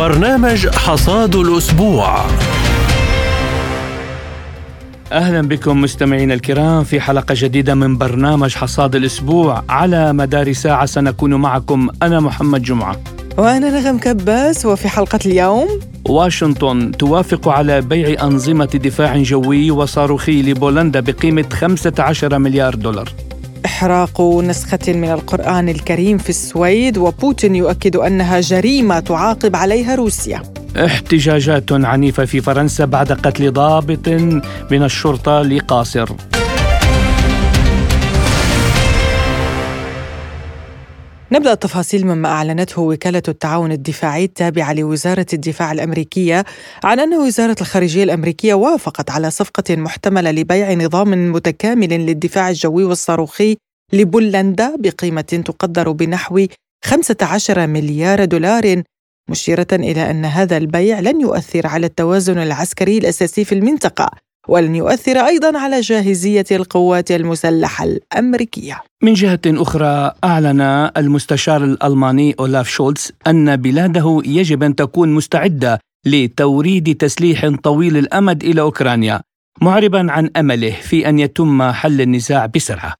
برنامج حصاد الأسبوع. أهلا بكم مستمعينا الكرام في حلقة جديدة من برنامج حصاد الأسبوع. على مدار ساعة سنكون معكم. أنا محمد جمعة. وأنا نغم كباس. وفي حلقة اليوم واشنطن توافق على بيع أنظمة دفاع جوي وصاروخي لبولندا بقيمة 15 مليار دولار. إحراق نسخة من القرآن الكريم في السويد وبوتين يؤكد أنها جريمة تعاقب عليها روسيا. احتجاجات عنيفة في فرنسا بعد قتل ضابط من الشرطة لقاصر. نبدأ التفاصيل مما أعلنته وكالة التعاون الدفاعي التابعة لوزارة الدفاع الأمريكية عن أن وزارة الخارجية الأمريكية وافقت على صفقة محتملة لبيع نظام متكامل للدفاع الجوي والصاروخي لبولندا بقيمة تقدر بنحو 15 مليار دولار مشيرة إلى أن هذا البيع لن يؤثر على التوازن العسكري الأساسي في المنطقة. ولن يؤثر أيضا على جاهزية القوات المسلحة الأمريكية. من جهة أخرى أعلن المستشار الألماني أولاف شولتز أن بلاده يجب أن تكون مستعدة لتوريد تسليح طويل الأمد إلى أوكرانيا، معربا عن أمله في أن يتم حل النزاع بسرعة.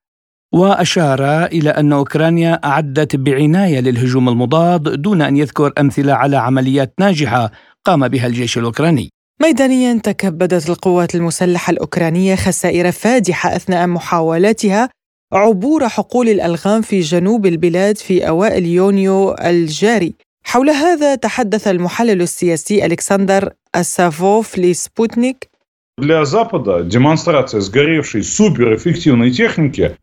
وأشار إلى أن أوكرانيا أعدت بعناية للهجوم المضاد دون أن يذكر أمثلة على عمليات ناجحة قام بها الجيش الأوكراني. ميدانيا تكبدت القوات المسلحة الأوكرانية خسائر فادحة أثناء محاولاتها عبور حقول الألغام في جنوب البلاد في أوائل يونيو الجاري. حول هذا تحدث المحلل السياسي ألكسندر أسافوف لسبوتنيك.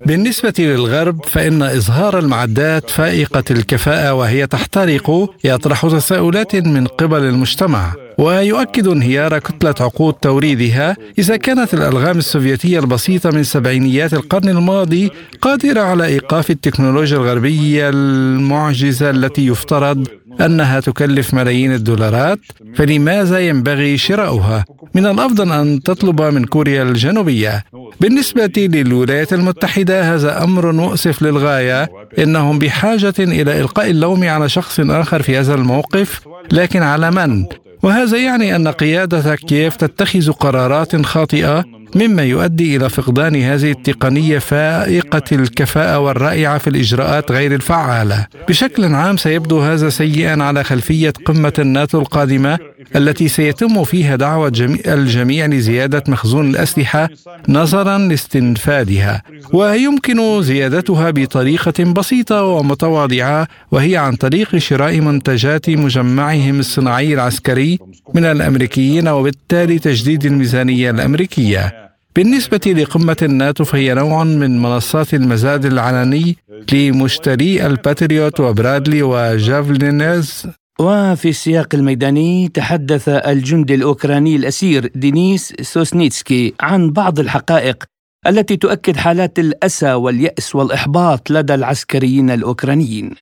بالنسبة للغرب فإن إظهار المعدات فائقة الكفاءة وهي تحترق يطرح تساؤلات من قبل المجتمع. ويؤكد انهيار كتلة عقود توريدها إذا كانت الألغام السوفيتية البسيطة من سبعينيات القرن الماضي قادرة على إيقاف التكنولوجيا الغربية المعجزة التي يفترض أنها تكلف ملايين الدولارات فلماذا ينبغي شراؤها؟ من الأفضل أن تطلب من كوريا الجنوبية. بالنسبة للولايات المتحدة هذا أمر مؤسف للغاية. إنهم بحاجة إلى إلقاء اللوم على شخص آخر في هذا الموقف لكن على من؟ وهذا يعني أن قياده كييف تتخذ قرارات خاطئة؟ مما يؤدي إلى فقدان هذه التقنية فائقة الكفاءة والرائعة في الإجراءات غير الفعالة. بشكل عام سيبدو هذا سيئا على خلفية قمة الناتو القادمة التي سيتم فيها دعوة الجميع لزيادة مخزون الأسلحة نظرا لاستنفادها ويمكن زيادتها بطريقة بسيطة ومتواضعة وهي عن طريق شراء منتجات مجمعهم الصناعي العسكري من الأمريكيين وبالتالي تجديد الميزانية الأمريكية. بالنسبة لقمة الناتو فهي نوع من منصات المزاد العلني لمشتري الباتريوت وبرادلي وجافلينز وفي السياق الميداني تحدث الجندي الأوكراني الأسير دينيس سوسنيتسكي عن بعض الحقائق التي تؤكد حالات الأسى واليأس والإحباط لدى العسكريين الأوكرانيين.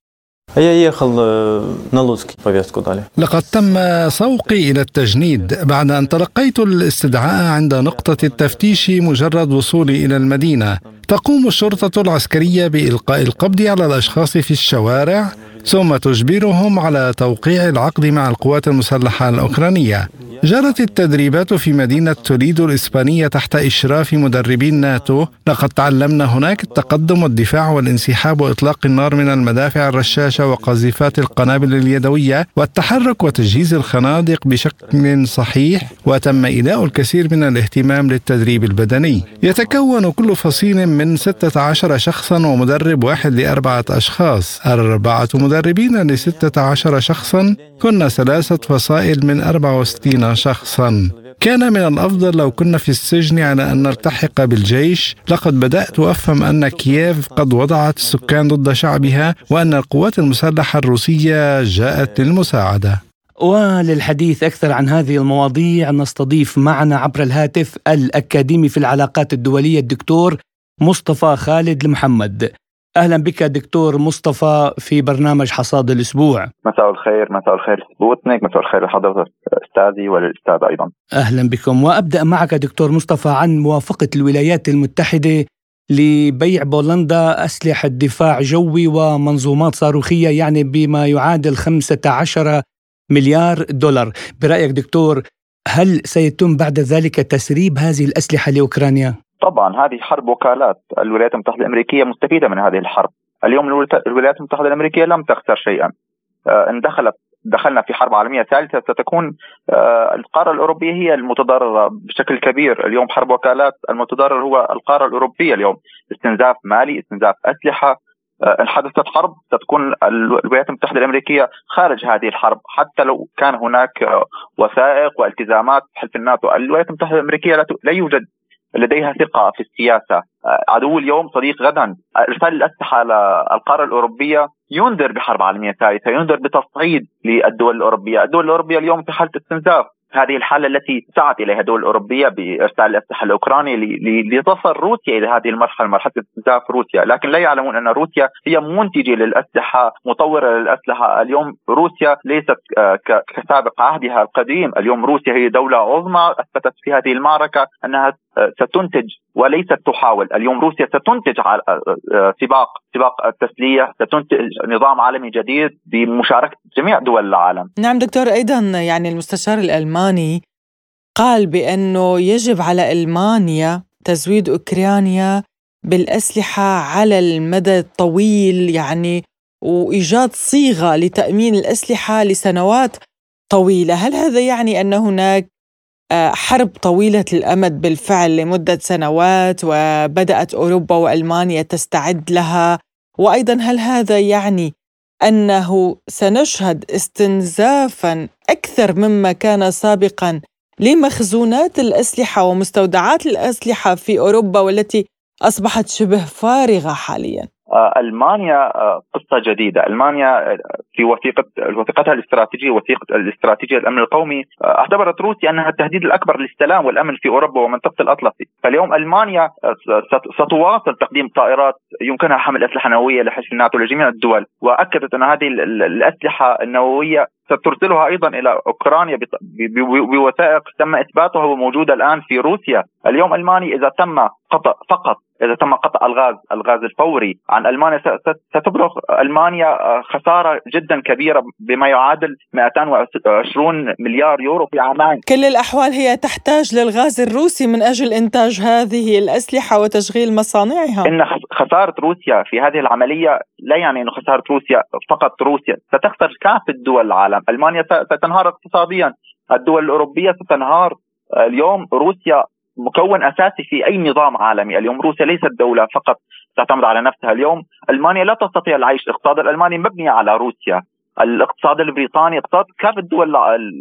لقد تم سوقي إلى التجنيد بعد أن تلقيت الاستدعاء عند نقطة التفتيش مجرد وصولي إلى المدينة. تقوم الشرطة العسكرية بإلقاء القبض على الأشخاص في الشوارع ثم تجبرهم على توقيع العقد مع القوات المسلحة الأوكرانية. جرت التدريبات في مدينة توليدو الإسبانية تحت إشراف مدربين ناتو. لقد تعلمنا هناك التقدم والدفاع والانسحاب وإطلاق النار من المدافع الرشاشة وقذيفات القنابل اليدوية والتحرك وتجهيز الخنادق بشكل صحيح وتم إيلاء الكثير من الاهتمام للتدريب البدني. يتكون كل فصيل من 16 شخصا ومدرب واحد لأربعة أشخاص. أربعة مدربين ل 16 شخصا. كنا ثلاثة فصائل من 64 شخصا. كان من الأفضل لو كنا في السجن على أن نلتحق بالجيش. لقد بدأت أفهم أن كييف قد وضعت السكان ضد شعبها وأن القوات المسلحة الروسية جاءت للمساعدة. وللحديث أكثر عن هذه المواضيع نستضيف معنا عبر الهاتف الأكاديمي في العلاقات الدولية الدكتور مصطفى خالد المحمد. أهلا بك دكتور مصطفى في برنامج حصاد الأسبوع. مساء الخير مساء الخير سبوتنيك مساء الخير لحضرتك أستاذي وللاستاذ أيضا. أهلا بكم وأبدأ معك دكتور مصطفى عن موافقة الولايات المتحدة لبيع بولندا أسلحة دفاع جوي ومنظومات صاروخية يعني بما يعادل 15 مليار دولار برأيك دكتور هل سيتم بعد ذلك تسريب هذه الأسلحة لأوكرانيا؟ طبعا هذه حرب وكالات. الولايات المتحدة الأمريكية مستفيدة من هذه الحرب. اليوم الولايات المتحدة الأمريكية لم تخسر شيئا. آه، إن دخلت دخلنا في حرب عالمية ثالثة ستكون آه، القارة الأوروبية هي المتضررة بشكل كبير، اليوم حرب وكالات المتضرر هو القارة الأوروبية اليوم، استنزاف مالي، استنزاف أسلحة، آه، إن حدثت حرب ستكون الولايات المتحدة الأمريكية خارج هذه الحرب. حتى لو كان هناك وثائق والتزامات حلف الناتو، الولايات المتحدة الأمريكية لا يوجد لديها ثقة في السياسة. عدو اليوم صديق غدا. ارسال الأسلحة للقاره الأوروبية ينذر بحرب عالمية ثالثة ينذر بتصعيد للدول الأوروبية. الدول الأوروبية اليوم في حالة استنزاف. هذه الحالة التي سعت إليها الدول الأوروبية بإرسال الأسلحة الأوكرانية لتصل روسيا إلى هذه المرحلة مرحلة استنزاف روسيا. لكن لا يعلمون أن روسيا هي منتجة للأسلحة مطورة للأسلحة. اليوم روسيا ليست آه، كسابق عهدها القديم. اليوم روسيا هي دولة عظمى أثبتت في هذه المعركة أنها آه، ستنتج وليست تحاول. اليوم روسيا ستنتج آه، سباق سباق التسليح ستنتج نظام عالمي جديد بمشاركة جميع دول العالم. نعم دكتور أيضا يعني المستشار الألماني قال بأنه يجب على ألمانيا تزويد أوكرانيا بالأسلحة على المدى الطويل يعني وإيجاد صيغة لتأمين الأسلحة لسنوات طويلة. هل هذا يعني أن هناك آه، حرب طويلة الأمد بالفعل لمدة سنوات وبدأت أوروبا وألمانيا تستعد لها؟ وأيضا هل هذا يعني أنه سنشهد استنزافا أكثر مما كان سابقا لمخزونات الأسلحة ومستودعات الأسلحة في أوروبا والتي أصبحت شبه فارغة حاليا. ألمانيا آه، قصة جديدة، ألمانيا آه، في وثيقه وثيقتها الاستراتيجيه وثيقة الاستراتيجية الامن القومي اعتبرت روسيا أنها التهديد الأكبر للسلام والأمن في أوروبا ومنطقة الأطلسي، فاليوم ألمانيا ستواصل تقديم طائرات يمكنها حمل أسلحة نووية لحلف الناتو لجميع الدول، وأكدت أن هذه الأسلحة النووية سترسلها أيضا إلى أوكرانيا بوثائق تم إثباتها وموجودة الآن في روسيا، اليوم المانيا إذا تم قطع فقط إذا تم قطع الغاز الغاز الفوري عن ألمانيا ستبلغ ألمانيا آه، خسارة جدا كبيرة بما يعادل 220 مليار يورو في عامين. كل الأحوال هي تحتاج للغاز الروسي من أجل إنتاج هذه الأسلحة وتشغيل مصانعها. إن خسارة روسيا في هذه العملية لا يعني إنه خسارة روسيا فقط روسيا. ستخسر كافه دول العالم. ألمانيا ستنهار اقتصاديا. الدول الأوروبية ستنهار اليوم روسيا مكون أساسي في أي نظام عالمي، اليوم روسيا ليست دولة فقط تعتمد على نفسها، اليوم ألمانيا لا تستطيع العيش، الاقتصاد الألماني مبني على روسيا، الاقتصاد البريطاني اقتصاد كافة الدول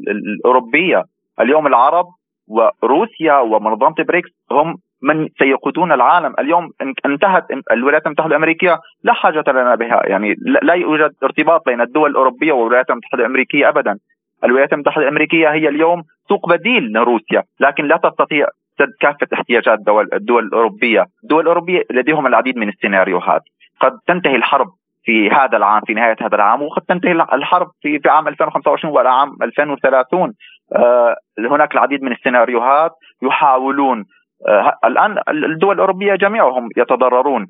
الأوروبية، اليوم العرب وروسيا ومنظمة بريكس هم من سيقودون العالم. اليوم انتهت الولايات المتحدة الأمريكية لا حاجة لنا بها. يعني لا يوجد ارتباط بين الدول الأوروبية والولايات المتحدة الأمريكية ابدا. الولايات المتحدة الأمريكية هي اليوم سوق بديل لروسيا لكن لا تستطيع سد كافة احتياجات الدول الدول الأوروبية، الدول الأوروبية لديهم العديد من السيناريوهات، قد تنتهي الحرب في هذا العام في نهاية هذا العام وقد تنتهي الحرب في في عام 2025 ولا عام 2030 آه هناك العديد من السيناريوهات يحاولون آه الآن الدول الأوروبية جميعهم يتضررون.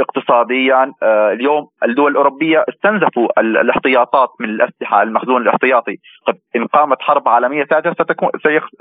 اقتصاديا آه، اليوم الدول الأوروبية استنزفوا الاحتياطات من الأسلحة المخزون الاحتياطي. قد إن قامت حرب عالمية ثالثة ستكون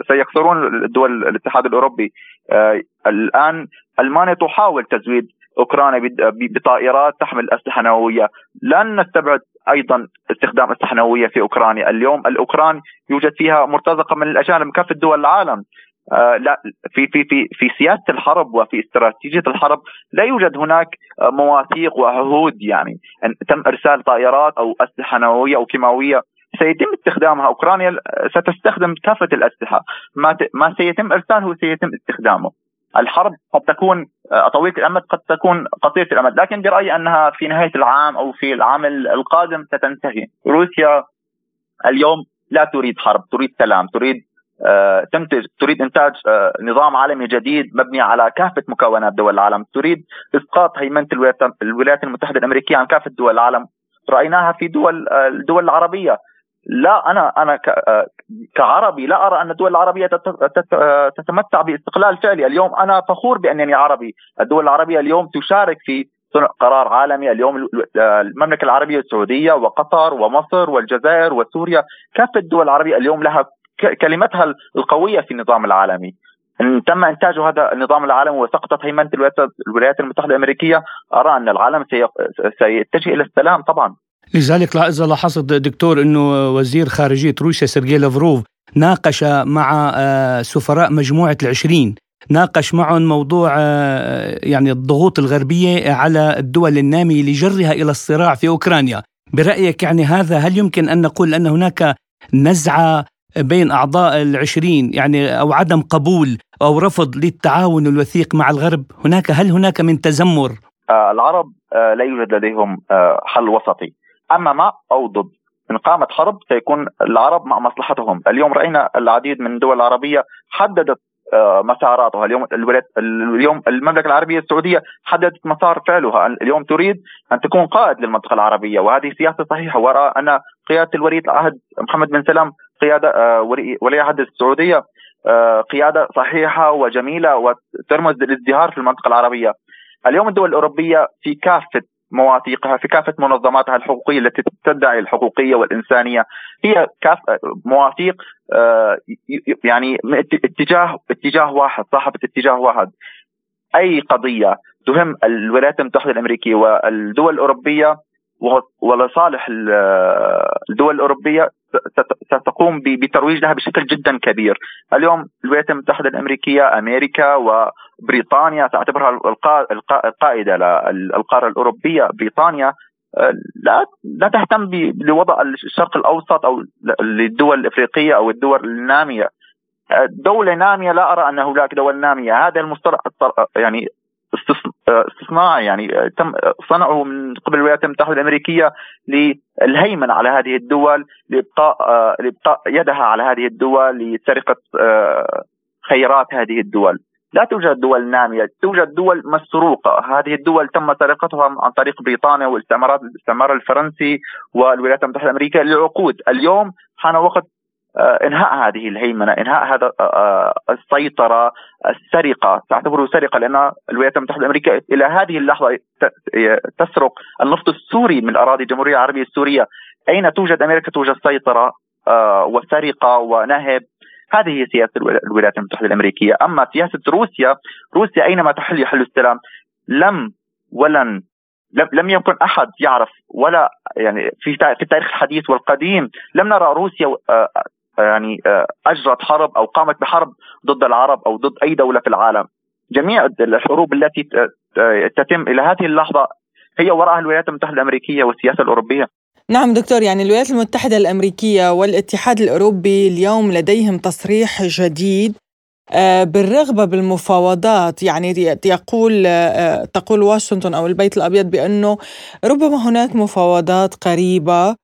سيخسرون الدول الاتحاد الأوروبي. آه، الآن ألمانيا تحاول تزويد أوكرانيا بطائرات تحمل أسلحة نووية. لن نستبعد أيضا استخدام أسلحة نووية في أوكرانيا. اليوم الأوكران يوجد فيها مرتزقة من الأجانب كافة دول العالم. آه، لا في في في في سياسة الحرب وفي استراتيجية الحرب لا يوجد هناك آه، مواثيق وعهود يعني. أن تم إرسال طائرات أو أسلحة نووية أو كيماوية سيتم استخدامها. أوكرانيا ستستخدم كافة الأسلحة. ما ما سيتم إرساله سيتم استخدامه. الحرب قد تكون آه، طويلة الأمد قد تكون قصيرة الأمد. لكن برأيي أنها في نهاية العام أو في العام القادم ستنتهي. روسيا اليوم لا تريد حرب تريد سلام تريد آه، تنتج تريد إنتاج آه، نظام عالمي جديد مبني على كافة مكونات دول العالم، تريد إسقاط هيمنة الولايات المتحدة الأمريكية عن كافة دول العالم، رأيناها في دول آه، الدول العربية، لا أنا أنا كعربي لا أرى أن الدول العربية تتمتع باستقلال فعلي، اليوم أنا فخور بأنني عربي، الدول العربية اليوم تشارك في قرار عالمي. اليوم المملكة العربية السعودية وقطر ومصر والجزائر وسوريا. كافة الدول العربية اليوم لها كلمتها القوية في النظام العالمي. إن تم إنتاج هذا النظام العالمي وسقطت هيمنه الولايات المتحدة الأمريكية أرى أن العالم سيتجه إلى السلام طبعا. لذلك اذا لاحظت دكتور إنه وزير خارجية روسيا سيرجي لافروف ناقش مع آه، سفراء مجموعة العشرين ناقش معهم موضوع آه، يعني الضغوط الغربية على الدول النامية لجرها إلى الصراع في أوكرانيا. برأيك يعني هذا هل يمكن أن نقول أن هناك نزعة بين أعضاء العشرين يعني أو عدم قبول أو رفض للتعاون الوثيق مع الغرب. هناك هل هناك من تذمر؟ آه العرب آه لا يوجد لديهم آه حل وسطي. أما مع أو ضد إن قامت حرب سيكون العرب مع مصلحتهم. اليوم رأينا العديد من الدول العربية حددت مساراتها. اليوم الولايات اليوم المملكة العربية السعودية حددت مسار فعلها. اليوم تريد أن تكون قائد للمنطقة العربية وهذه سياسة صحيحة. وارى ان قيادة الولي العهد محمد بن سلام قيادة آه، ولي عهد السعودية آه، قيادة صحيحة وجميلة وترمز للازدهار في المنطقة العربية. اليوم الدول الأوروبية في كافة مواثيقها في كافة منظماتها الحقوقية التي تدعي الحقوقية والإنسانية هي كاف مواثيق آه، يعني اتجاه اتجاه واحد صاحبة اتجاه واحد أي قضية تهم الولايات المتحدة الأمريكية والدول الأوروبية ولصالح الدول الأوروبية ستقوم بترويج لها بشكل جدا كبير. اليوم الولايات المتحدة الأمريكية، أمريكا وبريطانيا تعتبرها القائدة للقارة الأوروبية، بريطانيا لا لا تهتم بوضع الشرق الأوسط أو للدول الأفريقية أو الدول النامية. دولة نامية لا أرى أن هناك دول نامية هذا المصطلح يعني استصناع يعني تم صنعه من قبل الولايات المتحده الأمريكية للهيمنة على هذه الدول لإبقاء لإبقاء يدها على هذه الدول لسرقة خيرات هذه الدول. لا توجد دول نامية توجد دول مسروقة. هذه الدول تم سرقتها عن طريق بريطانيا والاستعمارات الاستعمار الفرنسي والولايات المتحدة الأمريكية لعقود اليوم حان وقت آه، انهاء هذه الهيمنة، انهاء هذا آه، آه، السيطرة، السرقة، تعتبره سرقة لأن الولايات المتحدة الأمريكية إلى هذه اللحظة تسرق النفط السوري من أراضي الجمهورية العربية السورية، أين توجد أمريكا؟ توجد سيطرة وسرقة ونهب. هذه هي سياسة الولايات المتحدة الأمريكية، أما سياسة روسيا، روسيا أينما تحل يحل السلام، لم ولن لم يكن أحد يعرف ولا يعني في في التاريخ الحديث والقديم لم نرى روسيا يعني آه، أجرت حرب أو قامت بحرب ضد العرب أو ضد أي دولة في العالم. جميع الحروب التي تتم إلى هذه اللحظة هي وراءها الولايات المتحدة الأمريكية والسياسة الأوروبية. نعم دكتور يعني الولايات المتحدة الأمريكية والاتحاد الأوروبي اليوم لديهم تصريح جديد آه، بالرغبة بالمفاوضات. يعني يقول آه، تقول واشنطن أو البيت الأبيض بأنه ربما هناك مفاوضات قريبة آه،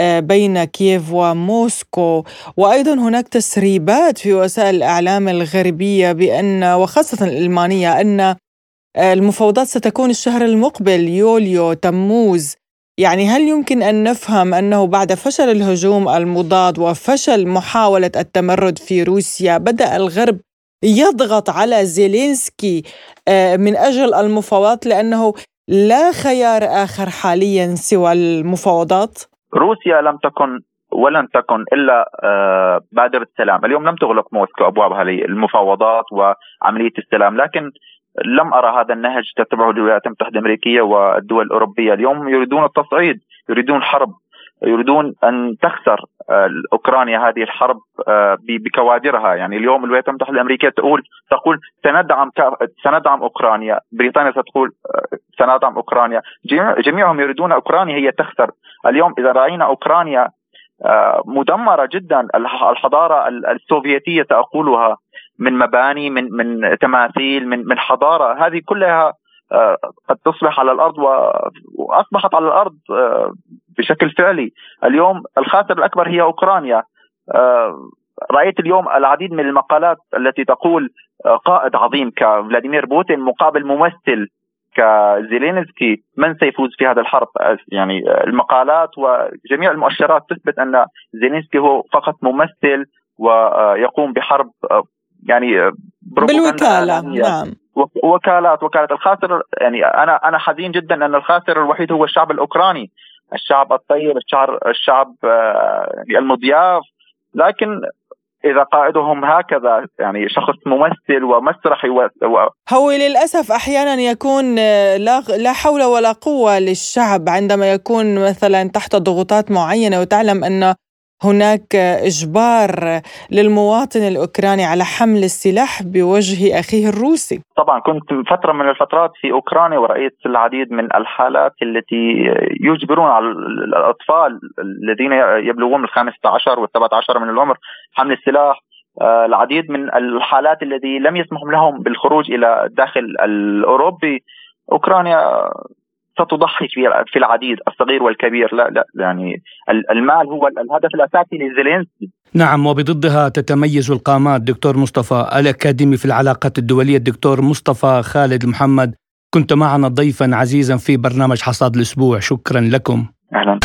بين كييف وموسكو وأيضا هناك تسريبات في وسائل الإعلام الغربية بأن وخاصة الألمانية أن آه، المفاوضات ستكون الشهر المقبل يوليو تموز يعني هل يمكن أن نفهم أنه بعد فشل الهجوم المضاد وفشل محاولة التمرد في روسيا بدأ الغرب يضغط على زيلينسكي آه، من أجل المفاوضات لأنه لا خيار آخر حاليا سوى المفاوضات؟ روسيا لم تكن ولن تكن إلا آه، بادره السلام، اليوم لم تغلق موسكو أبوابها للمفاوضات وعملية السلام، لكن لم أرى هذا النهج تتبعه الولايات المتحدة الأمريكية والدول الأوروبية، اليوم يريدون التصعيد، يريدون حرب، يريدون أن تخسر آه، أوكرانيا هذه الحرب آه، بكوادرها، يعني اليوم الولايات المتحدة الأمريكية تقول تقول سندعم سندعم أوكرانيا، بريطانيا ستقول سندعم أوكرانيا، جميعهم يريدون أوكرانيا هي تخسر، اليوم إذا رأينا أوكرانيا آه، مدمرة جدا الحضارة السوفيتية ساقولها من مباني من من تماثيل من من حضارة. هذه كلها آه، قد تصبح على الأرض وأصبحت على الأرض آه، بشكل فعلي. اليوم الخاسر الأكبر هي أوكرانيا. رأيت اليوم العديد من المقالات التي تقول قائد عظيم كفلاديمير بوتين مقابل ممثل كزيلينسكي من سيفوز في هذا الحرب؟ يعني المقالات وجميع المؤشرات تثبت أن زيلينسكي هو فقط ممثل ويقوم بحرب يعني بالوكالة نعم. وكالات وكالات الخاسر يعني أنا أنا حزين جدا أن الخاسر الوحيد هو الشعب الأوكراني الشعب الطيب الشعب الشعب آه، المضياف. لكن إذا قائدهم هكذا يعني شخص ممثل ومسرحي و... هو للأسف أحيانا يكون آه، لا لا حول ولا قوة للشعب عندما يكون مثلا تحت ضغوطات معينة وتعلم أن هناك إجبار للمواطن الأوكراني على حمل السلاح بوجه أخيه الروسي. طبعا كنت فترة من الفترات في أوكرانيا ورأيت العديد من الحالات التي يجبرون على الأطفال الذين يبلغون الخامسة عشر والسبعة عشر من العمر حمل السلاح آه، العديد من الحالات الذي لم يسمح لهم بالخروج إلى الداخل الأوروبي أوكرانيا ستضحي في العديد الصغير والكبير. لا لا يعني المال هو الهدف الأساسي لزيلينسكي. نعم وبضدها تتميز القامات دكتور مصطفى الأكاديمي في العلاقات الدولية الدكتور مصطفى خالد محمد. كنت معنا ضيفا عزيزا في برنامج حصاد الأسبوع. شكرا لكم. أهلا.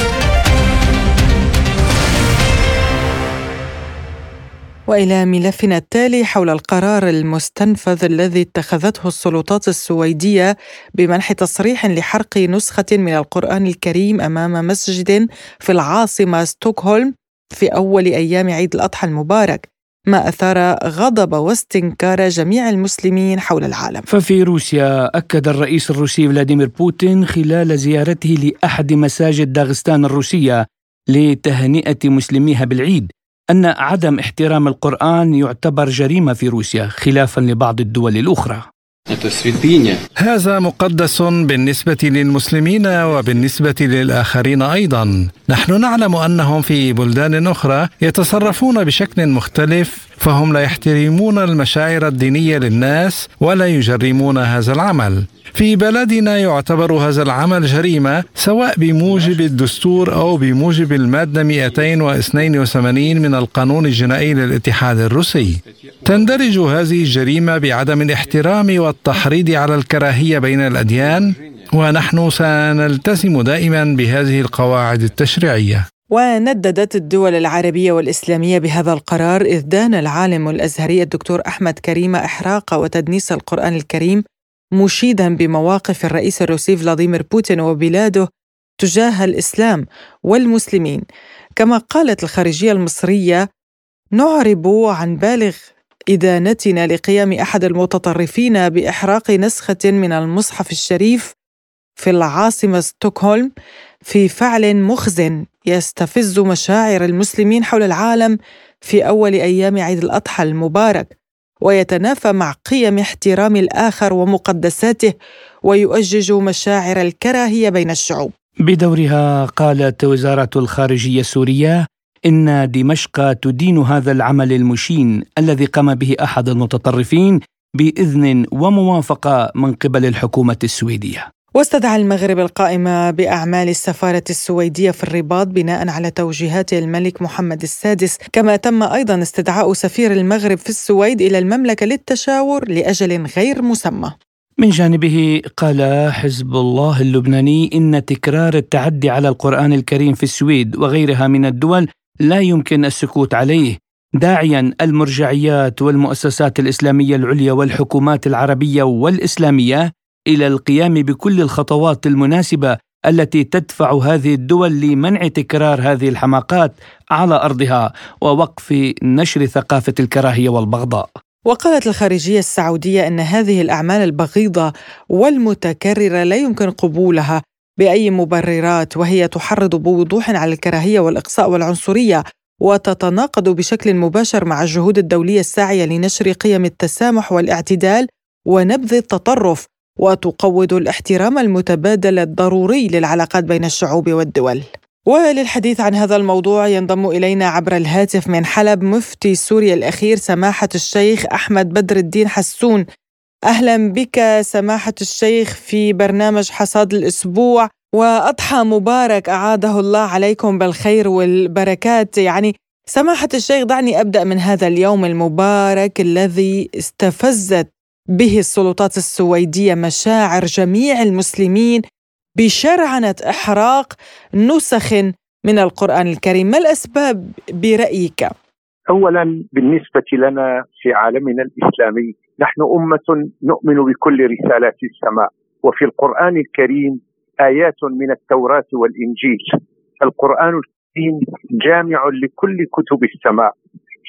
وإلى ملفنا التالي حول القرار المستنفذ الذي اتخذته السلطات السويدية بمنح تصريح لحرق نسخة من القرآن الكريم أمام مسجد في العاصمة ستوكهولم في أول أيام عيد الأضحى المبارك ما أثار غضب واستنكار جميع المسلمين حول العالم. ففي روسيا أكد الرئيس الروسي فلاديمير بوتين خلال زيارته لأحد مساجد داغستان الروسية لتهنئة مسلميها بالعيد أن عدم احترام القرآن يعتبر جريمة في روسيا خلافا لبعض الدول الأخرى. هذا مقدس بالنسبة للمسلمين وبالنسبة للآخرين أيضا. نحن نعلم أنهم في بلدان أخرى يتصرفون بشكل مختلف فهم لا يحترمون المشاعر الدينية للناس ولا يجرمون هذا العمل. في بلدنا يعتبر هذا العمل جريمة سواء بموجب الدستور أو بموجب المادة 282 من القانون الجنائي للاتحاد الروسي. تندرج هذه الجريمة بعدم الاحترام والتحريض على الكراهية بين الأديان ونحن سنلتزم دائما بهذه القواعد التشريعية. ونددت الدول العربية والإسلامية بهذا القرار إذ دان العالم الأزهري الدكتور أحمد كريمة إحراق وتدنيس القرآن الكريم مشيدا بمواقف الرئيس الروسي فلاديمير بوتين وبلاده تجاه الإسلام والمسلمين. كما قالت الخارجية المصرية نعرب عن بالغ إدانتنا لقيام أحد المتطرفين بإحراق نسخة من المصحف الشريف في العاصمة ستوكهولم في فعل مخزن يستفز مشاعر المسلمين حول العالم في أول أيام عيد الأضحى المبارك ويتنافى مع قيم احترام الآخر ومقدساته ويؤجج مشاعر الكراهية بين الشعوب. بدورها قالت وزارة الخارجية السورية إن دمشق تدين هذا العمل المشين الذي قام به أحد المتطرفين بإذن وموافقة من قبل الحكومة السويدية. واستدعى المغرب القائمة بأعمال السفارة السويدية في الرباط بناء على توجيهات الملك محمد السادس. كما تم أيضا استدعاء سفير المغرب في السويد إلى المملكة للتشاور لأجل غير مسمى. من جانبه قال حزب الله اللبناني إن تكرار التعدي على القرآن الكريم في السويد وغيرها من الدول لا يمكن السكوت عليه. داعيا المرجعيات والمؤسسات الإسلامية العليا والحكومات العربية والإسلامية إلى القيام بكل الخطوات المناسبة التي تدفع هذه الدول لمنع تكرار هذه الحماقات على أرضها ووقف نشر ثقافة الكراهية والبغضاء. وقالت الخارجية السعودية إن هذه الأعمال البغيضة والمتكررة لا يمكن قبولها بأي مبررات وهي تحرض بوضوح على الكراهية والإقصاء والعنصرية وتتناقض بشكل مباشر مع الجهود الدولية الساعية لنشر قيم التسامح والاعتدال ونبذ التطرف وتقوض الاحترام المتبادل الضروري للعلاقات بين الشعوب والدول. وللحديث عن هذا الموضوع ينضم إلينا عبر الهاتف من حلب مفتي سوريا الأخير سماحة الشيخ أحمد بدر الدين حسون. أهلا بك سماحة الشيخ في برنامج حصاد الأسبوع وأضحى مبارك أعاده الله عليكم بالخير والبركات يعني سماحة الشيخ دعني أبدأ من هذا اليوم المبارك الذي استفزت به السلطات السويدية مشاعر جميع المسلمين بشرعنة إحراق نسخ من القرآن الكريم، ما الأسباب برأيك؟ اولا بالنسبة لنا في عالمنا الإسلامي نحن أمة نؤمن بكل رسالات السماء وفي القرآن الكريم آيات من التوراة والإنجيل. القرآن الكريم جامع لكل كتب السماء.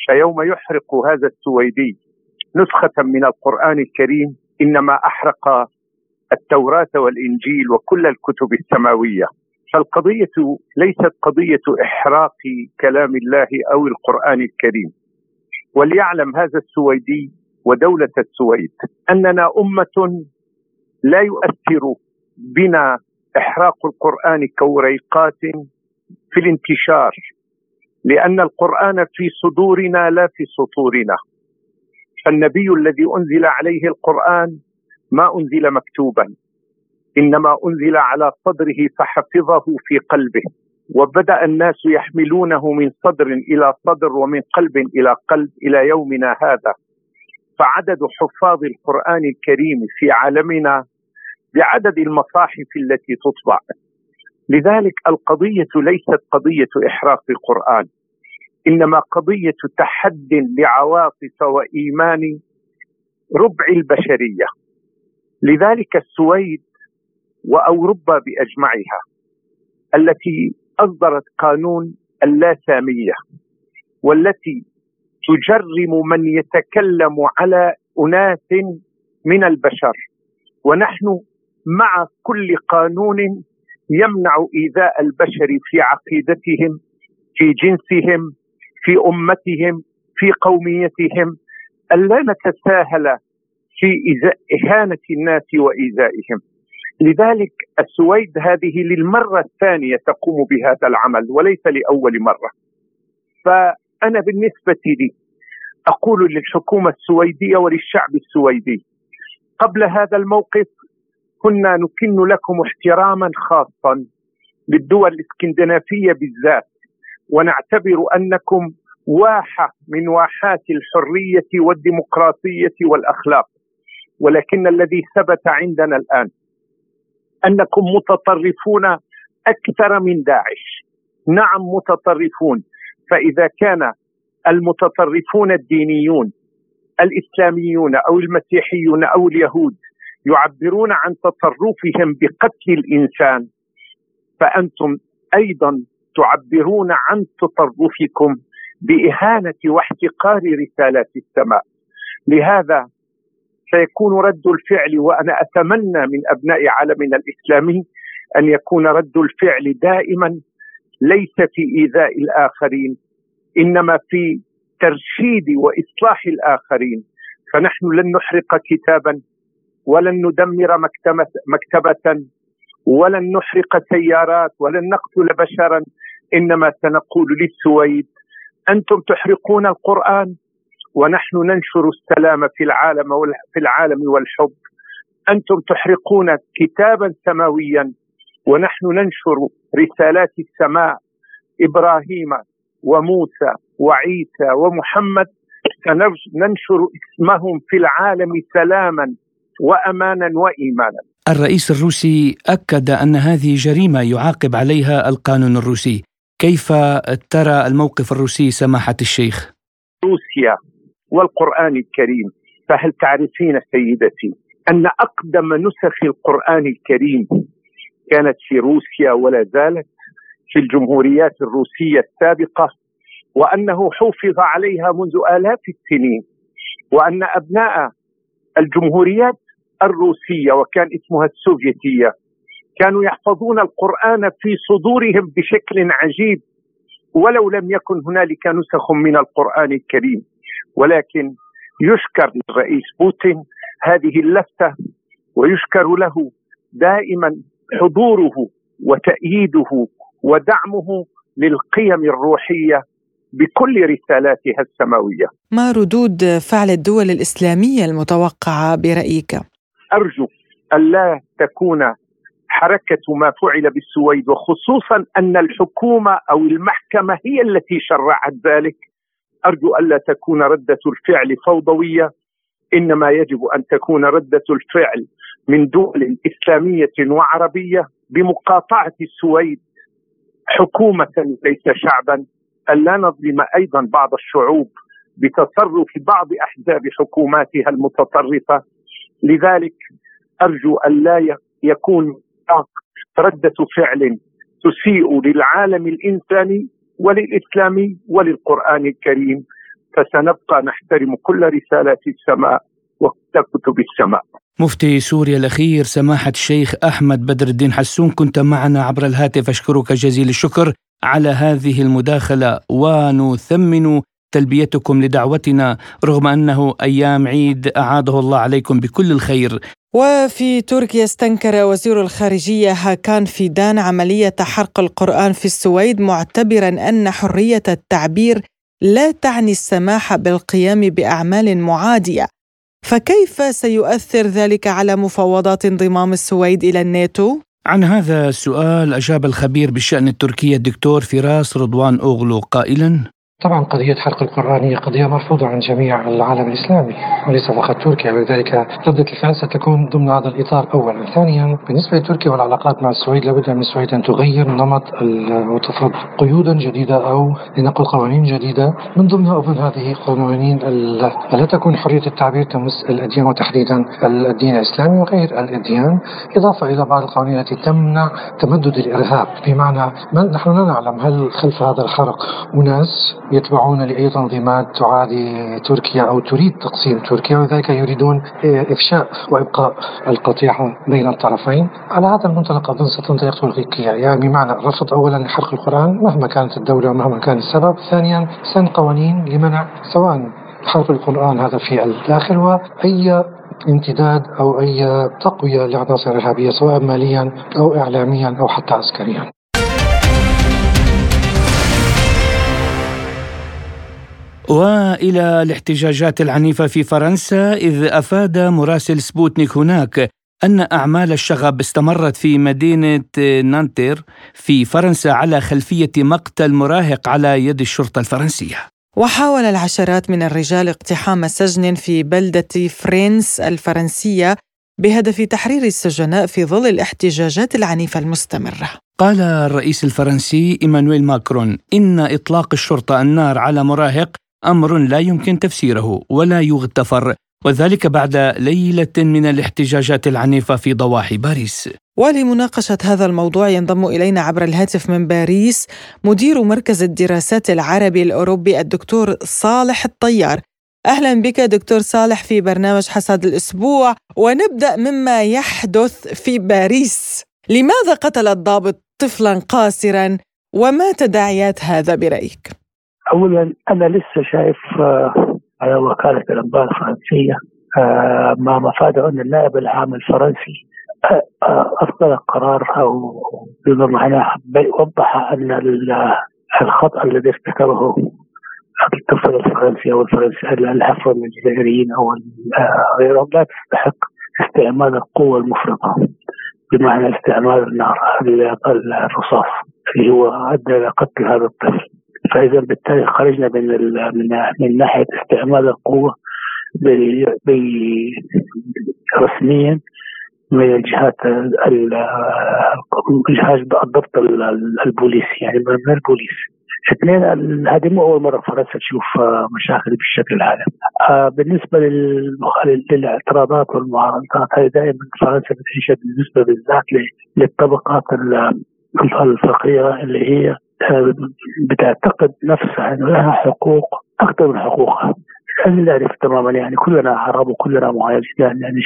فيوم يحرق هذا السويدي نسخة من القرآن الكريم إنما أحرق التوراة والإنجيل وكل الكتب السماوية. فالقضية ليست قضية إحراق كلام الله أو القرآن الكريم. وليعلم هذا السويدي ودولة السويد أننا أمة لا يؤثر بنا إحراق القرآن كوريقات في الانتشار لأن القرآن في صدورنا لا في سطورنا. فالنبي الذي أنزل عليه القرآن ما أنزل مكتوبا إنما أنزل على صدره فحفظه في قلبه. وبدأ الناس يحملونه من صدر إلى صدر ومن قلب إلى قلب إلى يومنا هذا. فعدد حفاظ القرآن الكريم في عالمنا بعدد المصاحف التي تطبع. لذلك القضية ليست قضية احراق القرآن. إنما قضية تحد لعواطف وإيمان ربع البشرية. لذلك السويد وأوروبا بأجمعها التي أصدرت قانون اللاسامية والتي تجرم من يتكلم على أناس من البشر. ونحن مع كل قانون يمنع إيذاء البشر في عقيدتهم في جنسهم في أمتهم في قوميتهم ألا نتساهل في إهانة الناس وايذائهم لذلك السويد هذه للمرة الثانية تقوم بهذا العمل وليس لأول مرة. فأنا بالنسبة لي أقول للحكومة السويدية وللشعب السويدي قبل هذا الموقف كنا نكن لكم احتراما خاصا للدول الإسكندنافية بالذات. ونعتبر أنكم واحة من واحات الحرية والديمقراطية والأخلاق ولكن الذي ثبت عندنا الآن أنكم متطرفون أكثر من داعش. نعم متطرفون. فإذا كان المتطرفون الدينيون الإسلاميون أو المسيحيون أو اليهود يعبرون عن تطرفهم بقتل الإنسان فأنتم أيضا تعبرون عن تطرفكم بإهانة واحتقار رسالات السماء. لهذا سيكون رد الفعل وأنا أتمنى من أبناء عالمنا الإسلامي أن يكون رد الفعل دائما ليس في إيذاء الآخرين إنما في ترشيد وإصلاح الآخرين. فنحن لن نحرق كتابا ولن ندمر مكتبة ولن نحرق سيارات ولن نقتل بشرا إنما سنقول للسويد أنتم تحرقون القرآن ونحن ننشر السلام في العالم في العالم والحب أنتم تحرقون كتابا سماويا ونحن ننشر رسالات السماء إبراهيم وموسى وعيسى ومحمد سننشر اسمهم في العالم سلاما وأمانا وإيمانا. الرئيس الروسي أكد أن هذه جريمة يعاقب عليها القانون الروسي، كيف ترى الموقف الروسي سماحة الشيخ؟ روسيا والقرآن الكريم فهل تعرفين سيدتي أن أقدم نسخ القرآن الكريم كانت في روسيا ولا زالت في الجمهوريات الروسية السابقة وأنه حفظ عليها منذ آلاف السنين وأن أبناء الجمهوريات الروسية وكان اسمها السوفيتية كانوا يحفظون القرآن في صدورهم بشكل عجيب ولو لم يكن هنالك نسخ من القرآن الكريم ولكن يشكر للرئيس بوتين هذه اللفتة ويشكر له دائما حضوره وتأييده ودعمه للقيم الروحية بكل رسالاتها السماوية. ما ردود فعل الدول الإسلامية المتوقعة برأيك؟ أرجو الا تكون حركة ما فعل بالسويد وخصوصا أن الحكومة أو المحكمة هي التي شرعت ذلك. أرجو الا تكون ردة الفعل فوضوية إنما يجب أن تكون ردة الفعل من دول إسلامية وعربية بمقاطعة السويد حكومة ليس شعبا. ألا نظلم أيضا بعض الشعوب بتصرف بعض أحزاب حكوماتها المتطرفة. لذلك أرجو أن لا يكون ردة فعل تسيء للعالم الإنساني وللإسلام وللقرآن الكريم فسنبقى نحترم كل رسالات السماء وكتب السماء. مفتي سوريا الأخير سماحة الشيخ أحمد بدر الدين حسون كنت معنا عبر الهاتف. أشكرك جزيل الشكر على هذه المداخلة. ونثمن تلبيتكم لدعوتنا رغم أنه أيام عيد أعاده الله عليكم بكل الخير وفي تركيا استنكر وزير الخارجية هاكان فيدان عملية حرق القرآن في السويد معتبرا أن حرية التعبير لا تعني السماح بالقيام بأعمال معادية فكيف سيؤثر ذلك على مفاوضات انضمام السويد إلى الناتو؟ عن هذا السؤال أجاب الخبير بالشأن التركي الدكتور فراس رضوان أوغلو قائلا طبعا قضية حرق القرآن هي قضية مرفوضة عن جميع العالم الإسلامي وليس فقط تركيا ولذلك ردة الفعل ستكون ضمن هذا الإطار أولا. ثانيا بالنسبة لتركيا والعلاقات مع السويد لابد من السويد أن تغير نمط وتفرض قيودا جديدة أو لنقل قوانين جديدة. من ضمنها أظن هذه قوانين لا تكون حرية التعبير تمس الأديان وتحديدا الدين الإسلامي وغير الأديان. إضافة إلى بعض القوانين التي تمنع تمدد الإرهاب بمعنى نحن لا نعلم هل خلف هذا الحرق أناس يتبعون لأي تنظيمات تعادي تركيا أو تريد تقسيم تركيا ولذلك يريدون إفشاء وإبقاء القطيعة بين الطرفين. على هذا المنطلق أظن ستنطلق تركيا. يعني بمعنى رفض أولا حرق القرآن مهما كانت الدولة ومهما كان السبب ثانيا سن قوانين لمنع سواء حرق القرآن هذا في الداخل وأي امتداد أو أي تقوية لعناصر إرهابية سواء ماليا أو إعلاميا أو حتى عسكريا. وإلى الاحتجاجات العنيفة في فرنسا إذ أفاد مراسل سبوتنيك هناك أن أعمال الشغب استمرت في مدينة نانتير في فرنسا على خلفية مقتل مراهق على يد الشرطة الفرنسية وحاول العشرات من الرجال اقتحام سجن في بلدة فرينس الفرنسية بهدف تحرير السجناء في ظل الاحتجاجات العنيفة المستمرة. قال الرئيس الفرنسي إيمانويل ماكرون إن إطلاق الشرطة النار على مراهق أمر لا يمكن تفسيره ولا يغتفر وذلك بعد ليلة من الاحتجاجات العنيفة في ضواحي باريس. ولمناقشة هذا الموضوع ينضم إلينا عبر الهاتف من باريس مدير مركز الدراسات العربي الأوروبي الدكتور صالح الطيار. أهلا بك دكتور صالح في برنامج حسد الأسبوع ونبدأ مما يحدث في باريس. لماذا قتل الضابط طفلا قاصرا؟ وما تداعيات هذا برأيك؟ اولا أنا لسه شايف آه، على وكالة الانباء الفرنسية آه، ما مفاده أن النائب العام الفرنسي آه، اصدر قرار أو بما معناه وضح أن الخطأ الذي ارتكبه الطفل الفرنسي أو الفرنسي العفو من الجزائريين أو غيرهم لا تستحق استعمال القوة المفرطة بمعنى استعمال النار الرصاص اللي هو أدى إلى قتل هذا الطفل. فاذا بالتالي خرجنا من من من ناحية استعمال القوة رسميا من الجهات جهاز الضبط البوليسي يعني من البوليس اثنين هذه مو أول مرة فرنسا تشوف مشاكل بالشكل العالمي. آه، بالنسبة للاعتراضات والمعارضات هذه دائما فرنسا بتعيشها بالنسبة بالذات للطبقات الفقيرة اللي هي بتعتقد نفسها انه لها حقوق أكثر من حقوقها. لازم نعرف تماما يعني كلنا عرب وكلنا مهاجرين يعني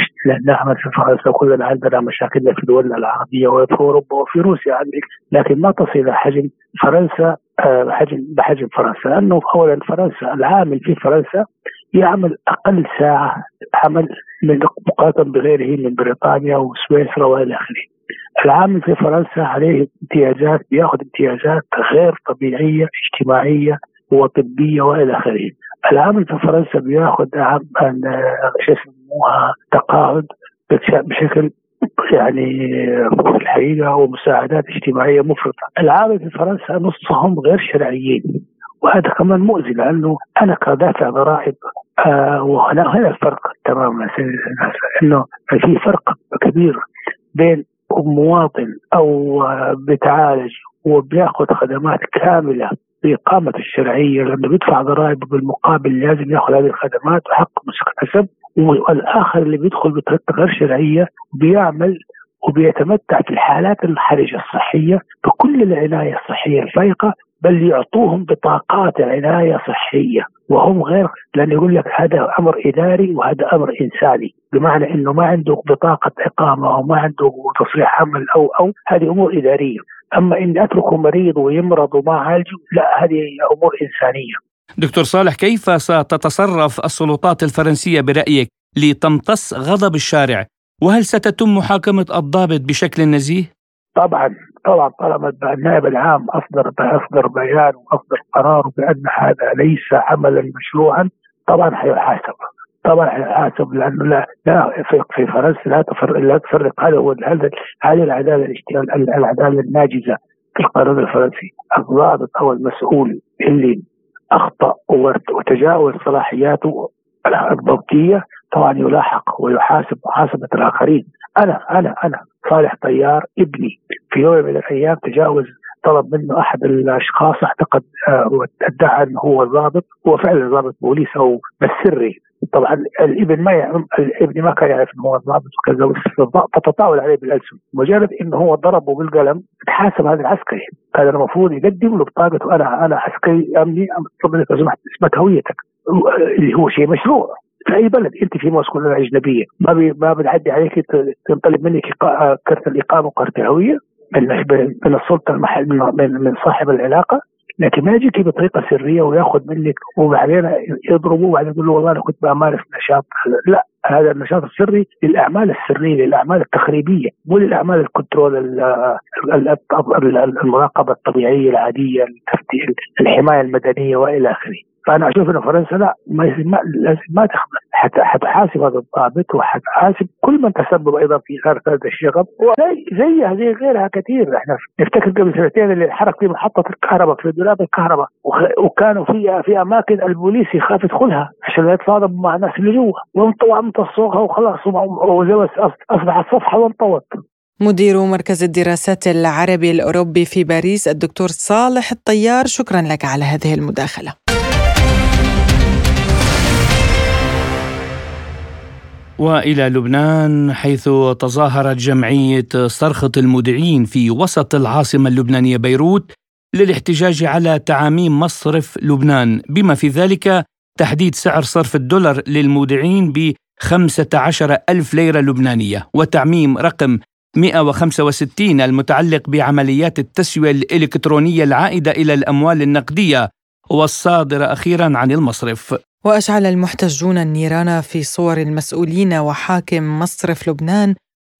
نعمل في فرنسا كلنا عندنا مشاكلنا في دولنا العربية وفي أوروبا وفي روسيا عندك. لكن ما تصل إلى حجم فرنسا آه، حجم بحجم فرنسا. لأنه اولا فرنسا العامل في فرنسا يعمل أقل ساعة عمل من مقارنه بغيره من بريطانيا وسويسرا وإلى آخره. العامل في فرنسا عليه امتيازات بياخذ امتيازات غير طبيعية اجتماعية وطبية وإلى آخره. العامل في فرنسا بياخذ شو يسموها تقاعد بشكل يعني في الحقيقة ومساعدات اجتماعية مفرطة. العامل في فرنسا نصهم غير شرعيين وهذا كمان مؤذي لأنه أنا كدافع ضرائب آه وهنا هنا الفرق تماما إنه في فرق كبير بين مواطن أو بتعالج وبيأخذ خدمات كاملة بإقامة الشرعية لأنه بيدفع ضرائب بالمقابل لازم يأخذ هذه الخدمات وحق مكتسب والآخر اللي بيدخل بطريقة غير شرعية بيعمل وبيتمتع في الحالات الحرجة الصحية بكل العناية الصحية الفائقة بل يعطوهم بطاقات عناية صحية. وهم غير لأن يقول لك هذا أمر إداري وهذا أمر إنساني. بمعنى أنه ما عنده بطاقة إقامة أو ما عنده تصريح عمل أو أو هذه أمور إدارية. أما إن أتركه مريض ويمرض وما عالجه لا هذه أمور إنسانية. دكتور صالح كيف ستتصرف السلطات الفرنسية برأيك لتمتص غضب الشارع؟ وهل ستتم محاكمة الضابط بشكل نزيه؟ طبعا. طبعا طالما النائب العام أصدر أصدر بيان وأصدر قرار بأن هذا ليس عملا مشروعا طبعا حيحاسب. طبعا حيحاسب لأنه لا لا في, فرنسا لا تفرق لا تفرق هذا هو هذا هذه العدالة العدالة الناجزة. في القانون الفرنسي الضابط أو المسؤول اللي أخطأ وتجاوز صلاحياته الضبطية طبعا يلاحق ويحاسب محاسبة الآخرين. أنا أنا أنا صالح طيار ابني. في يوم من الأيام تجاوز طلب منه أحد الأشخاص أعتقد آه ادعى أنه هو ضابط. هو فعلا ضابط بوليس أو بس سري طبعا الابن ما يعلم الابن ما كان يعرف أنه هو ضابط وكذا فتطاول عليه بالألسن. مجرد انه هو ضربه بالقلم تحاسب هذا العسكري. كان المفروض يقدم له بطاقته أنا أنا عسكري أمني لو سمحت اثبت هويتك. اللي هو شيء مشروع. في أي بلد أنت في مسؤوليه أجنبية. ما بي ما بتعدي عليك تنطلب منك كرت الإقامة وكرت الهويه من السلطة المحل من, من صاحب العلاقة. لكن ما يجيك بطريقة سرية وياخذ منك وبعدين يضربه وبعدين يقول له والله أنا كنت بمارس نشاط لا هذا النشاط السري للأعمال السرية للأعمال التخريبيه مو للأعمال الكنترول المراقبة الطبيعية العادية الحماية المدنية وإلى آخره. فأنا أشوف ان فرنسا لا ما لازم ما حتى حتحاسب هذا الضابط وحتحاسب كل من تسبب أيضا في اثاره هذا الشغب زي زيها زي غيرها كثير. إحنا نفتكر قبل سنتين اللي انحرق في محطة الكهرباء في دولاب الكهرباء وكانوا في في أماكن البوليس يخاف يدخلها عشان لا يتصادم مع الناس اللي جوا. وانطوا امتصوها وخلاص اصبحت صفحه وانطوت. مدير مركز الدراسات العربي الأوروبي في باريس الدكتور صالح الطيار شكرا لك على هذه المداخلة. وإلى لبنان حيث تظاهرت جمعية صرخة المودعين في وسط العاصمة اللبنانية بيروت للاحتجاج على تعاميم مصرف لبنان. بما في ذلك تحديد سعر صرف الدولار للمودعين ب 15 ألف ليرة لبنانية وتعميم رقم 165 المتعلق بعمليات التسوية الإلكترونية العائدة إلى الأموال النقدية. والصادرة أخيرا عن المصرف. وأشعل المحتجون النيران في صور المسؤولين وحاكم مصرف لبنان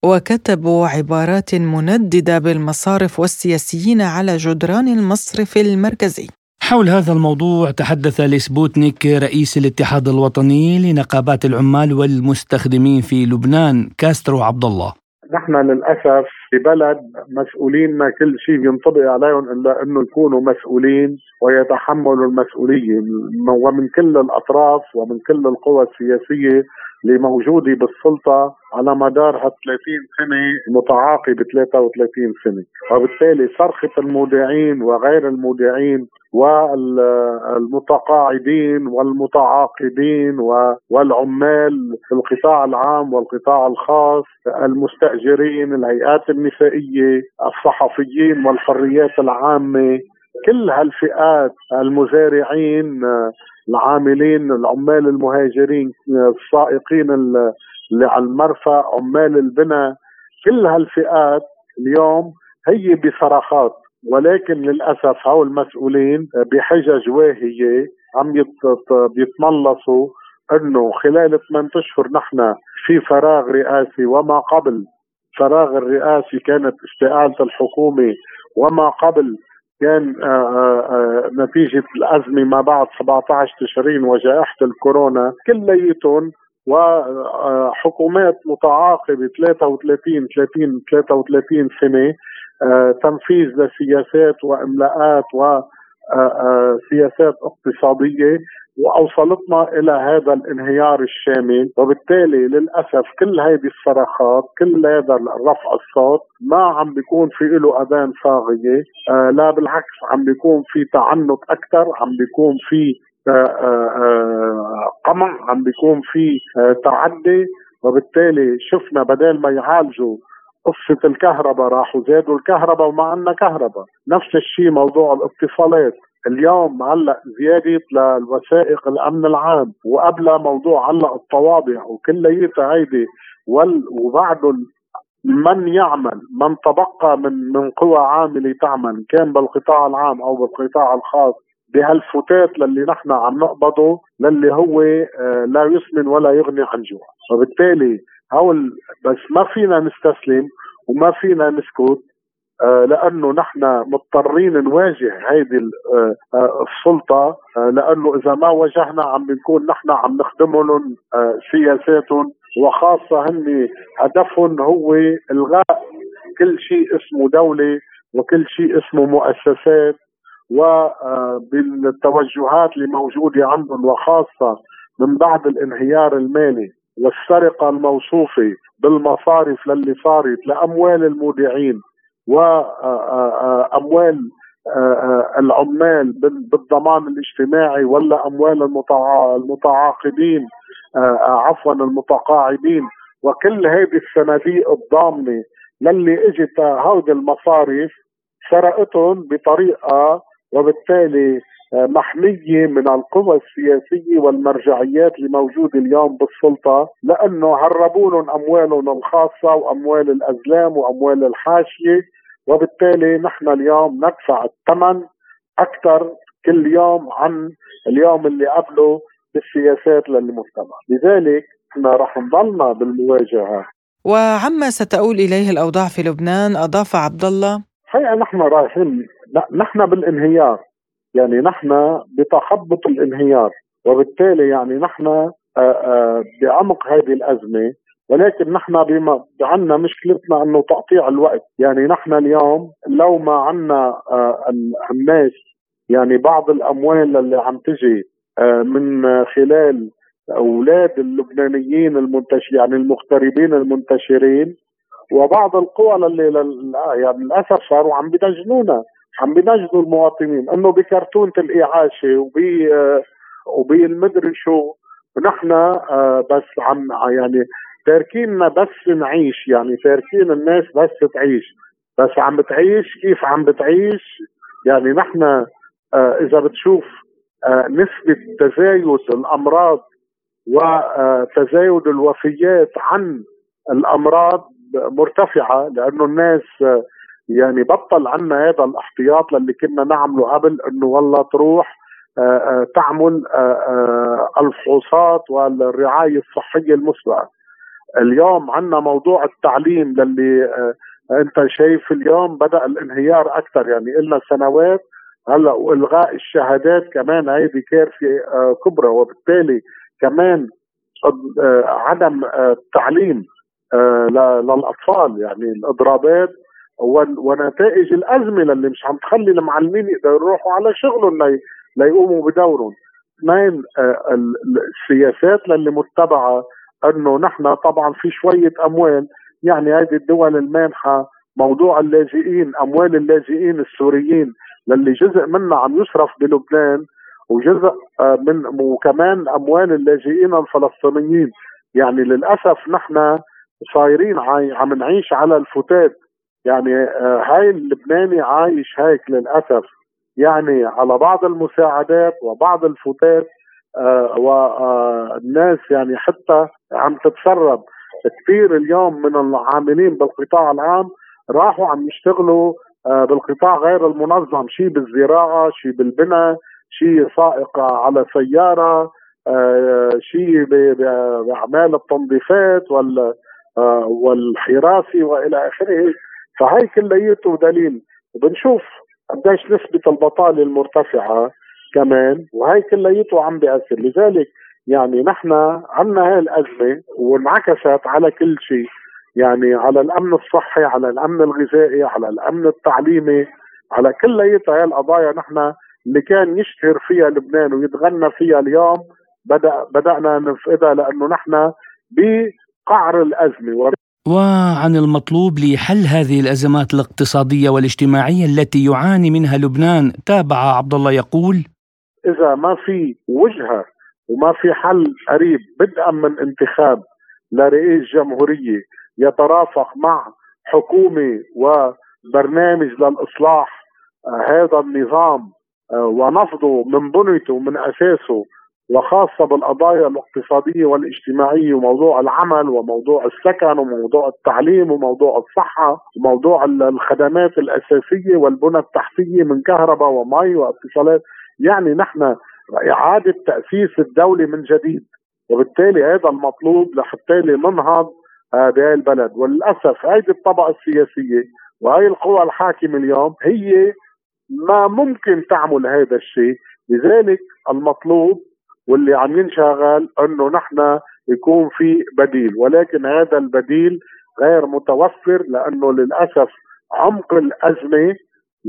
وكتبوا عبارات منددة بالمصارف والسياسيين على جدران المصرف المركزي. حول هذا الموضوع تحدث لسبوتنيك رئيس الاتحاد الوطني لنقابات العمال والمستخدمين في لبنان كاسترو عبد الله نحن للأسف في بلد مسؤوليننا كل شيء ينطبق عليهم إلا إنه يكونوا مسؤولين ويتحملوا المسؤولية. ومن كل الأطراف ومن كل القوى السياسية اللي موجوده بالسلطة على مدار ها 30 سنة متعاقب 33 سنة، وبالتالي صرخة المودعين وغير المودعين والمتقاعدين والمتعاقدين والعمال في القطاع العام والقطاع الخاص المستأجرين الهيئات النسائية الصحفيين والحريات العامة كل هالفئات المزارعين العاملين العمال المهاجرين السائقين اللي على المرفأ عمال البناء كل هالفئات اليوم هي بصرخات. ولكن للأسف هؤلاء المسؤولين بحجج واهية عم بيتملصوا إنه خلال 8 أشهر نحن في فراغ رئاسي وما قبل. فراغ الرئاسي كانت استقالة الحكومة وما قبل كان آآ آه، آه، آه، نتيجة الأزمة ما بعد 17 تشرين وجائحة الكورونا كليتهم وحكومات متعاقبة 33 30 33 سنة تنفيذ لسياسات وإملاءات وسياسات اقتصادية. وأوصلتنا إلى هذا الانهيار الشامل. وبالتالي للأسف كل هذه الصرخات كل هذا رفع الصوت ما عم بيكون في له أذان صاغية. آه لا بالعكس عم بيكون في تعنت أكثر عم بيكون في آه آه, آه، قمع عم بيكون في آه تعدي. وبالتالي شفنا بدل ما يعالجوا قصة الكهرباء راحوا زادوا الكهرباء وما عندنا كهرباء. نفس الشيء موضوع الاتصالات. اليوم هلأ زيادة للوثائق الأمن العام وقبلها موضوع هلأ الطوابع وكلياتها هيدي وبعده من يعمل من تبقى من من قوى عاملة تعمل كان بالقطاع العام أو بالقطاع الخاص. بهالفتات للي نحن عم نقبضه للي هو آه، لا يسمن ولا يغني عن جوع وبالتالي هول بس ما فينا نستسلم وما فينا نسكت آه، لأنه نحن مضطرين نواجه هيدي آه، السلطة لأنه إذا ما واجهنا عم بنكون نحن عم نخدمهم سياساتهم وخاصة هن هدفهم هو إلغاء كل شيء اسمه دولة وكل شيء اسمه مؤسسات. وبالتوجهات اللي موجوده عندهم وخاصة من بعد الانهيار المالي والسرقة الموصوفة بالمصارف للي صارت لأموال المودعين وأموال العمال بالضمان الاجتماعي ولا أموال المتعاقدين عفوا المتقاعدين. وكل هذه الصناديق الضامنة للي إجت هودي المصارف سرقتهم بطريقة وبالتالي محمية من القوى السياسية والمرجعيات اللي موجودة اليوم بالسلطة لأنه هربوا أموالهم الخاصة وأموال الأزلام وأموال الحاشية. وبالتالي نحن اليوم ندفع الثمن أكثر كل يوم عن اليوم اللي قبله بالسياسات للمجتمع. لذلك نحن رح نضلنا بالمواجهة. وعما ستؤول إليه الأوضاع في لبنان أضاف عبد الله حقيقة نحن رايحين نحن بالانهيار يعني نحن بتخبط الانهيار وبالتالي يعني نحن بعمق هذه الأزمة ولكن نحن بما عندنا مشكلتنا إنه تقطيع الوقت يعني نحن اليوم لو ما عندنا الناس يعني بعض الأموال اللي عم تجي من خلال أولاد اللبنانيين المنتشر يعني المغتربين المنتشرين وبعض القوى اللي يعني للأسف صاروا عم بدجنونا عم بنجدوا المواطنين. إنه بكرتونه الإعاشة وب وبالمدري شو. نحن آه، بس عم يعني تاركيننا بس نعيش يعني تاركين الناس بس تعيش. بس عم بتعيش كيف عم بتعيش؟ يعني نحن آه، إذا بتشوف آه، نسبة تزايد الأمراض وتزايد الوفيات عن الأمراض مرتفعة لأنه الناس يعني بطل عنا هذا الاحتياط للي كنا نعمله قبل إنه والله تروح آه، آه، تعمل آه، الفحوصات والرعاية الصحية المسبقة. اليوم عندنا موضوع التعليم للي أنت شايف اليوم بدأ الانهيار أكثر يعني لنا سنوات هلأ وإلغاء الشهادات كمان هيدي كارثة كبرى وبالتالي كمان عدم التعليم للأطفال. يعني الإضرابات ونتائج الازمه اللي مش عم تخلي المعلمين يقدروا يروحوا على شغلهم ليقوموا بدورهم. اثنين آه، السياسات للي متبعة إنه نحن طبعا في شوية أموال. يعني هذه الدول المانحة موضوع اللاجئين أموال اللاجئين السوريين للي جزء منها عم يصرف بلبنان وجزء آه، من وكمان أموال اللاجئين الفلسطينيين. يعني للأسف نحن صايرين عم نعيش على الفتات. يعني آه، هاي اللبناني عايش هيك للأسف. يعني على بعض المساعدات وبعض الفتات آه، والناس يعني حتى عم تتسرب. كثير اليوم من العاملين بالقطاع العام راحوا عم يشتغلوا آه، بالقطاع غير المنظم. شيء بالزراعة شيء بالبناء شيء سائق على سيارة شيء بأعمال التنظيفات وال والحراسه وإلى آخره. فهي كليته دليل. وبنشوف قديش نسبة البطالة المرتفعة كمان وهي كليته عم بيأثر. لذلك يعني نحن عنا هاي الأزمة وانعكست على كل شيء. يعني على الأمن الصحي على الأمن الغذائي على الأمن التعليمي على كليتها هاي القضايا نحن اللي كان يشتهر فيها لبنان ويتغنى فيها اليوم بدأ بدأنا نفقدها لأنه نحن بقعر الأزمة وعن المطلوب لحل هذه الأزمات الاقتصادية والاجتماعية التي يعاني منها لبنان تابع عبد الله يقول إذا ما في وجهة وما في حل قريب بدءا من انتخاب لرئيس جمهورية يترافق مع حكومة وبرنامج للإصلاح آه، هذا النظام آه، ونفضه من بنيته ومن أساسه وخاصة بالقضايا الاقتصادية والاجتماعية وموضوع العمل وموضوع السكن وموضوع التعليم وموضوع الصحة وموضوع الخدمات الأساسية والبنى التحتية من كهرباء ومي واتصالات. يعني نحن إعادة تأسيس الدولة من جديد. وبالتالي هذا المطلوب لحتى ننهض بهاي البلد. وللأسف هذه الطبقة السياسية وهي القوى الحاكمة اليوم هي ما ممكن تعمل هذا الشيء. لذلك المطلوب واللي عم ينشغل إنه نحن يكون في بديل. ولكن هذا البديل غير متوفر لأنه للأسف عمق الأزمة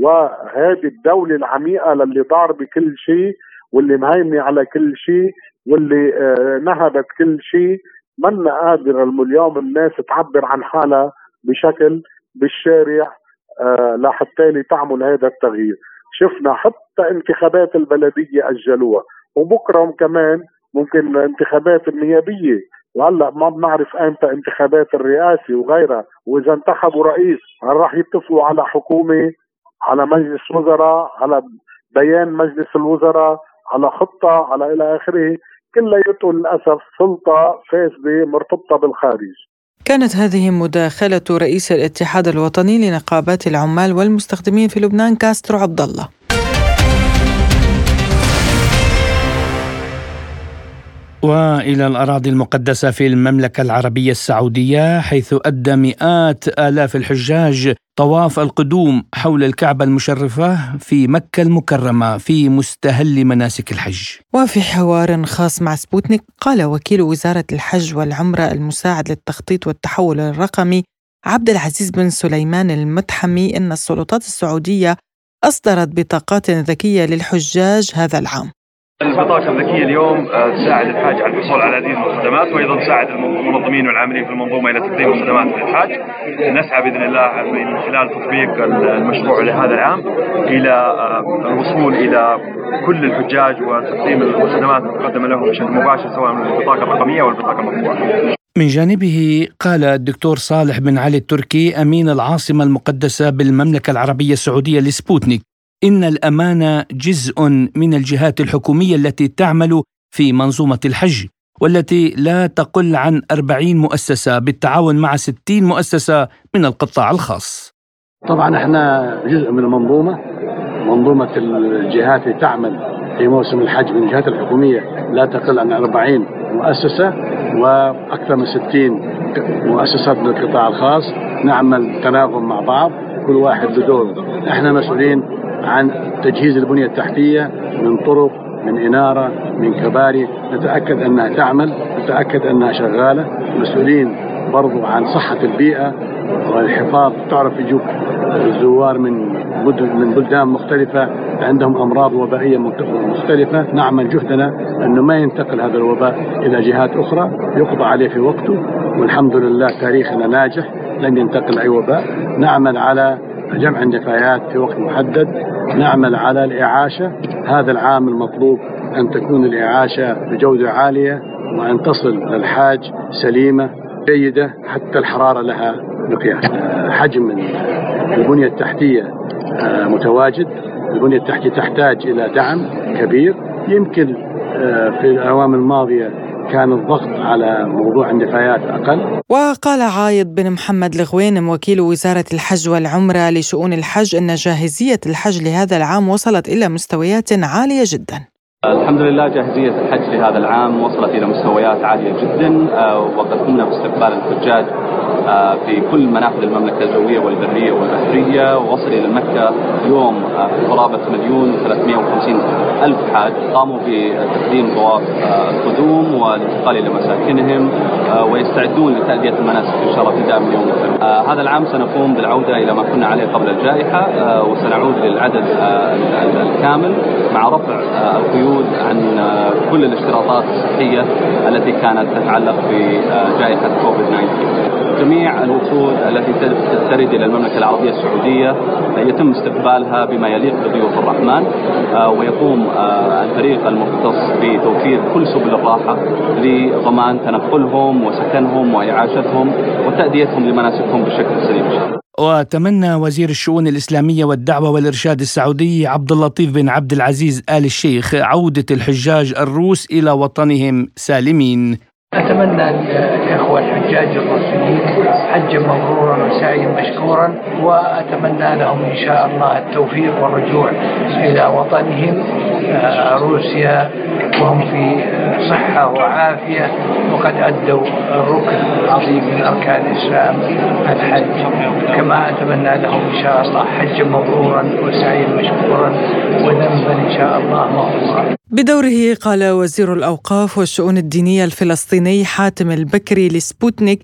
وهذه الدولة العميقة للي ضاربة كل شيء واللي مهيمنة على كل شيء واللي آه، نهبت كل شيء. منا قادرة اليوم الناس تعبر عن حالها بشكل بالشارع آه، لحتى تعمل هذا التغيير. شفنا حتى انتخابات البلدية أجلوها. وبكره كمان ممكن الانتخابات النيابية. وهلأ ما بنعرف إمتى انتخابات الرئاسة وغيرها. وإذا انتخبوا رئيس هل راح يتفقوا على حكومة على مجلس وزراء على بيان مجلس الوزراء على خطة على إلى آخره؟ كلياته للأسف سلطة فاسدة مرتبطة بالخارج. كانت هذه مداخلة رئيس الاتحاد الوطني لنقابات العمال والمستخدمين في لبنان كاسترو عبد الله. وإلى الأراضي المقدسة في المملكة العربية السعودية حيث أدى مئات آلاف الحجاج طواف القدوم حول الكعبة المشرفة في مكة المكرمة في مستهل مناسك الحج. وفي حوار خاص مع سبوتنيك قال وكيل وزارة الحج والعمرة المساعد للتخطيط والتحول الرقمي عبد العزيز بن سليمان المتحمي إن السلطات السعودية أصدرت بطاقات ذكية للحجاج هذا العام. البطاقة الذكية اليوم آه، تساعد الحاج على الحصول على من الخدمات وأيضا تساعد المنظمين والعاملين في المنظومة إلى تقديم الخدمات للحاج. نسعى بإذن الله من خلال تطبيق المشروع لهذا العام إلى آه، الوصول إلى كل الحجاج وتقديم الخدمات المقدمة لهم بشكل مباشر سواء من البطاقة الرقمية أو البطاقة المطبوعة. من جانبه قال الدكتور صالح بن علي التركي أمين العاصمة المقدسة بالمملكة العربية السعودية لسبوتنيك إن الامانه جزء من الجهات الحكومية التي تعمل في منظومة الحج والتي لا تقل عن 40 مؤسسة بالتعاون مع 60 مؤسسة من القطاع الخاص. طبعا إحنا جزء من المنظومة منظومة الجهات اللي تعمل في موسم الحج من الجهات الحكومية لا تقل عن 40 مؤسسة وأكثر من 60 مؤسسات من القطاع الخاص نعمل تناغم مع بعض كل واحد دور إحنا مسؤولين عن تجهيز البنية التحتية من طرق من إنارة من كباري. نتأكد أنها تعمل نتأكد أنها شغالة. مسؤولين برضو عن صحة البيئة والحفاظ. تعرف يجوك الزوار من من بلدان مختلفة عندهم أمراض وبائية مختلفة. نعمل جهدنا أنه ما ينتقل هذا الوباء إلى جهات أخرى. يقضى عليه في وقته. والحمد لله تاريخنا ناجح. لن ينتقل أي وباء. نعمل على جمع النفايات في وقت محدد. نعمل على الإعاشة. هذا العام المطلوب أن تكون الإعاشة بجودة عالية وأن تصل للحاج سليمة جيدة حتى الحرارة لها مقياس. حجم البنية التحتية آه، متواجد. البنية التحتية تحتاج إلى دعم كبير. يمكن آه، في الأعوام الماضية كان الضغط على موضوع النفايات أقل. وقال عايض بن محمد الغوينم وكيل وزارة الحج والعمرة لشؤون الحج أن جاهزية الحج لهذا العام وصلت إلى مستويات عالية جداً. الحمد لله جاهزية الحج لهذا العام وصلت إلى مستويات عالية جدا آه، وقد قمنا باستقبال الحجاج في كل منافذ المملكة الجوية والبرية والبحرية ووصل إلى مكة اليوم آه، قرابة مليون و350 ألف حاج قاموا بتقديم طواف القدوم والانتقال إلى مساكنهم ويستعدون لتأدية المناسك إن شاء الله ابتداء من يوم آه هذا العام سنقوم بالعودة إلى ما كنا عليه قبل الجائحة آه وسنعود للعدد آه بالكامل مع رفع القيود عن كل الاشتراطات الصحية التي كانت تتعلق بجائحة كوفيد 19 جميع الوفود التي ترد إلى المملكة العربية السعودية يتم استقبالها بما يليق بضيوف الرحمن ويقوم الفريق المختص بتوفير كل سبل الراحة لضمان تنقلهم وسكنهم وإعاشتهم وتأديتهم لمناسكهم بشكل سليم. وتمنى وزير الشؤون الإسلامية والدعوة والإرشاد السعودي عبد اللطيف بن عبد العزيز آل الشيخ عودة الحجاج الروس إلى وطنهم سالمين. أتمنى الإخوة الحجاج الروسيين حجا مبرورا وسعيا مشكورا وأتمنى لهم إن شاء الله التوفيق والرجوع إلى وطنهم آه، روسيا وهم في صحة وعافية وقد أدوا الركن العظيم من أركان الإسلام الحج. كما أتمنى لهم إن شاء الله حجا مبرورا وسعيا مشكورا وذنبا إن شاء الله مغفورا. بدوره قال وزير الأوقاف والشؤون الدينية الفلسطيني حاتم البكري لسبوتنيك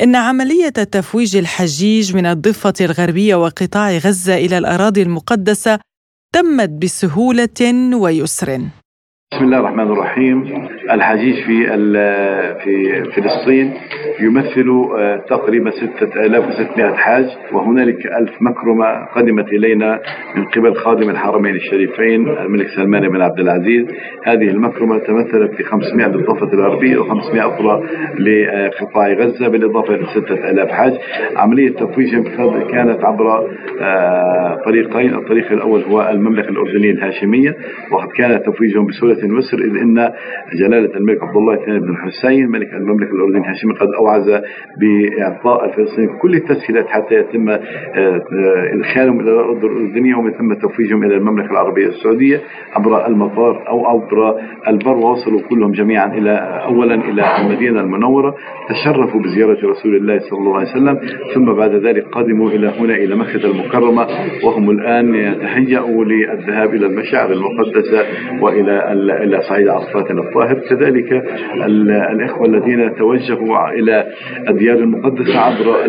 إن عملية تفويج الحجيج من الضفة الغربية وقطاع غزة إلى الأراضي المقدسة تمت بسهولة ويسر. بسم الله الرحمن الرحيم. الحجيج في في فلسطين يمثل آه، تقريبا 6600 حاج وهنالك ألف مكرمة قدمت إلينا من قبل خادم الحرمين الشريفين الملك سلمان بن عبد العزيز. هذه المكرمة تمثلت في 500 للضفة الغربية و500 أخرى لقطاع غزة بالإضافة إلى 6000 حاج. عملية تفويجهم كانت عبر آه، طريقين. الطريق الأول هو المملكة الأردنية الهاشمية وقد كان تفويجهم بسهولة مصر إذ إن جلالة الملك عبد الله الثاني بن حسين ملك المملكة الأردنية الهاشمية قد أوعز بإعطاء الفلسطينيين كل التسهيلات حتى يتم آه، آه، إدخالهم إلى الأرض الأردنية ومن ثم توفيجهم إلى المملكة العربية السعودية عبر المطار أو عبر البر ووصلوا كلهم جميعا إلى أولا إلى المدينة المنورة تشرفوا بزيارة رسول الله صلى الله عليه وسلم ثم بعد ذلك قدموا إلى هنا إلى مكة المكرمة وهم الآن يتهيأوا للذهاب إلى المشاعر المقدسة وإلى إلى صعيد عرفات الطاهر. كذلك الإخوة الذين توجهوا إلى الديار المقدسة عبر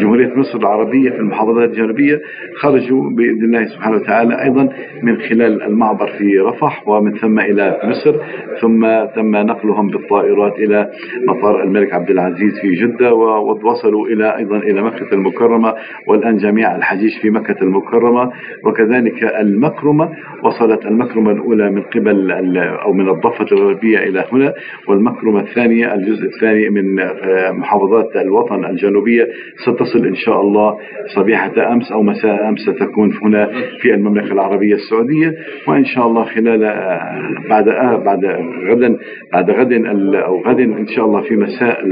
جمهورية مصر العربية في المحافظات الجنوبية خرجوا بإذن الله سبحانه وتعالى أيضا من خلال المعبر في رفح ومن ثم إلى مصر ثم تم نقلهم بالطائرات إلى مطار الملك عبد العزيز في جدة ووصلوا إلى أيضا إلى مكة المكرمة والآن جميع الحجيج في مكة المكرمة. وكذلك المكرمة وصلت المكرمة الأولى من قبل أو من الضفة الغربية إلى هنا والمكرمة الثانية الجزء الثاني من آه، محافظات الوطن الجنوبية. ستصل إن شاء الله صبيحة أمس أو مساء أمس ستكون هنا في المملكة العربية السعودية. وإن شاء الله خلال آه، بعد آه، بعد غدا بعد غد أو غد إن شاء الله في مساء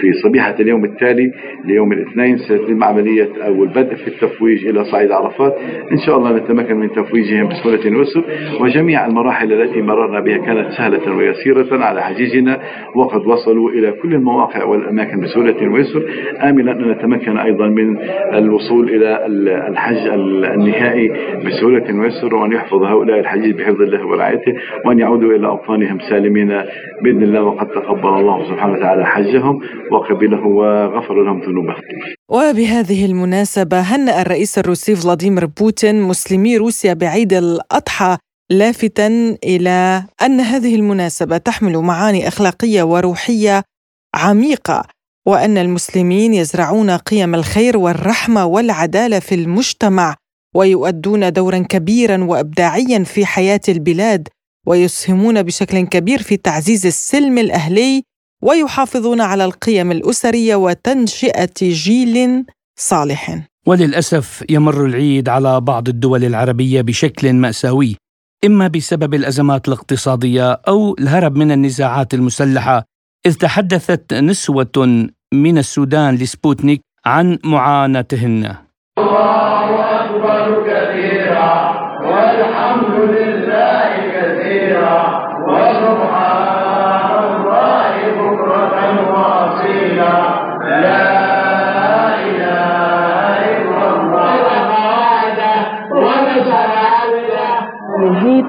في صبيحة اليوم التالي ليوم الاثنين سيتم عملية أو البدء في التفويج إلى صعيد عرفات. إن شاء الله نتمكن من تفويجهم بسهولة ويسر وجميع المراحل التي مررنا بها كانت سهلة ويسيرة على حجيجنا وقد وصلوا إلى كل المواقع والأماكن بسهولة ويسر. آملا أن نتمكن أيضا من الوصول إلى الحج النهائي بسهولة ويسر وأن يحفظ هؤلاء الحجيج بحفظ الله ورعايته وأن يعودوا إلى أوطانهم سالمين بإذن الله. وقد تقبل الله سبحانه وتعالى حجهم وقبله وغفر لهم ذنوبهم. وبهذه المناسبة هنأ الرئيس الروسي فلاديمير بوتين مسلمي روسيا بعيد الأضحى. لافتا إلى أن هذه المناسبة تحمل معاني أخلاقية وروحية عميقة وأن المسلمين يزرعون قيم الخير والرحمة والعدالة في المجتمع ويؤدون دورا كبيرا وإبداعيا في حياة البلاد ويسهمون بشكل كبير في تعزيز السلم الأهلي ويحافظون على القيم الأسرية وتنشئة جيل صالح. وللأسف يمر العيد على بعض الدول العربية بشكل مأساوي إما بسبب الأزمات الاقتصادية أو الهرب من النزاعات المسلحة إذ تحدثت نسوة من السودان لسبوتنيك عن معاناتهن.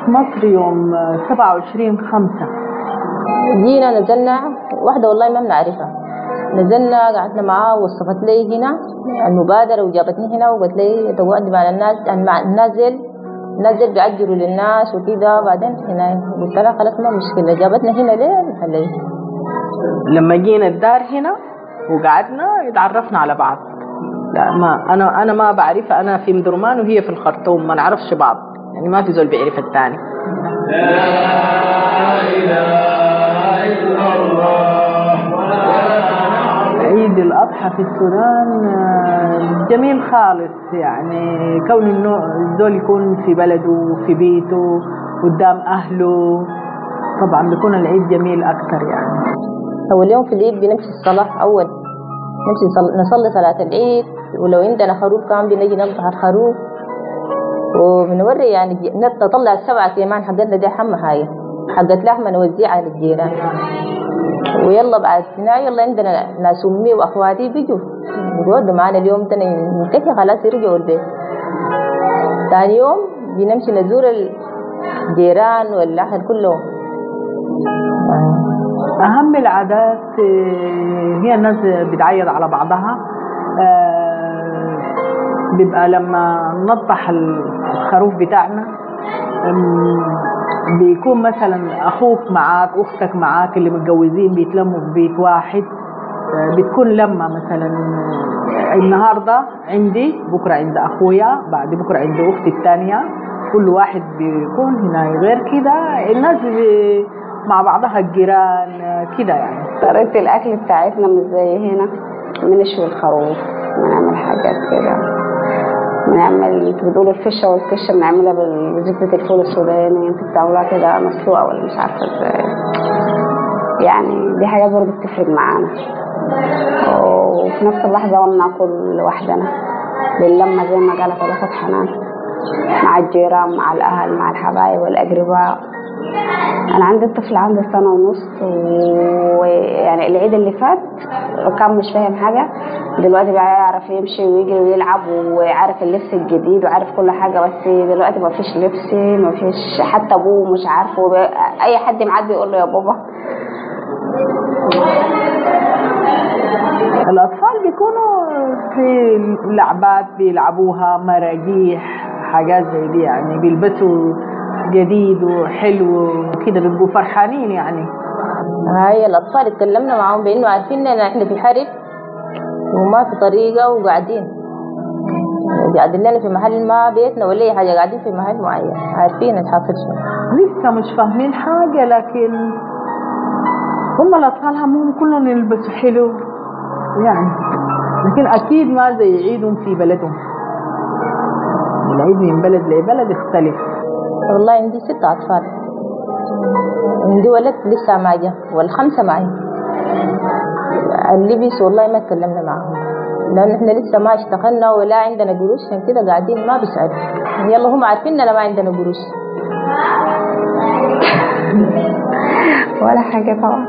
جيت مصر يوم 27 5 جينا نزلنا واحدة والله ما بنعرفها. نزلنا قعدنا معاها وصفت لي هنا المبادرة وجابتني هنا وقالت لي تقعدي مع الناس مع النازل الناس دي بيعجلوا للناس وكده. بعدين هنا قلت لها خلاص ما مشكلة. جابتنا هنا ليه؟ نخليه لما جينا الدار هنا وقعدنا اتعرفنا على بعض. لا ما أنا أنا ما بعرفها. أنا في مدرمان وهي في الخرطوم ما نعرفش بعض. يعني ما في زول بيعرف الثاني. عيد الأضحى في السودان آه، جميل خالص. يعني كون إنه الزول يكون في بلده في بيته قدام أهله طبعا بيكون العيد جميل أكثر يعني. أول يوم في العيد بنمشي الصلاة أول نمشي نصلي, صلاة العيد ولو عندنا خروف كمان بنجي نذبح الخروف وبنوري يعني نطلع السبعة كمان حقتنا دي أهم حاجة حقت لحمة نوزعها للجيران ويلا بعد سنة يلا عندنا ناس أمي وأخواتي بيجوا. بيقعدوا معانا اليوم ده ننتهي خلاص يرجعوا البيت. ثاني يوم بنمشي نزور الجيران والأهل كلهم. أهم العادات آه، هي الناس بتعيد على بعضها. آه، بيبقى لما نطح الخروف بتاعنا بيكون مثلا أخوك معاك أختك معاك اللي متجوزين بيتلموا في بيت واحد آه، بتكون لما مثلا النهارده عندي بكرة عند أخويا بعد بكرة عند أختي الثانية كل واحد بيكون هنا. غير كده الناس مع بعضها الجيران كده يعني. طريقة الأكل بتاعتنا مش زي هنا. بنشوي الخروف بنعمل حاجات كده. بنعمل بتقولوا الفشة والكشة بنعملها بزبدة الفول السوداني أنتوا بتعملوها كده مسلوقة ولا مش عارفة إزاي. يعني دي حاجات برضه بتفرق معانا. وفي نفس اللحظة وانا لوحدنا باللمة زي ما قالت الأخت حنان مع الجيران مع الأهل مع الحبايب والأقرباء. أنا عندي طفل عنده سنة ونص ويعني العيد اللي فات كان مش فاهم حاجة. دلوقتي بقى يعرف يمشي ويجري ويلعب وعارف اللبس الجديد وعارف كل حاجة بس دلوقتي ما فيش لبس ما فيش حتى ابوه مش عارفه. أي حد معدي يقول له يا بابا. الأطفال بيكونوا في لعبات بيلعبوها مراجيح حاجات زي دي يعني بيلبسوا جديد وحلو وكده بيبقوا فرحانين يعني. هاي الأطفال اتكلمنا معاهم بأنه عارفين إن إحنا في حرب وما في طريقة وقاعدين. قاعدين لنا في محل ما بيتنا ولا أي حاجة قاعدين في محل معين عارفين الحاصل شنو لسه مش فاهمين حاجة لكن هم الأطفال همهم كلهم يلبسوا حلو يعني. لكن أكيد ما زي عيدهم في بلدهم. العيد من بلد لبلد يختلف. والله عندي ست أطفال. عندي ولد لسه معي والخمسة معي. اللبس والله ما تكلمنا معهم. لأن إحنا لسه ما اشتغلنا ولا عندنا قروش عشان كده قاعدين ما بيسألوا يلا هم عارفين إننا ما عندنا قروش. ولا حاجة طبعا.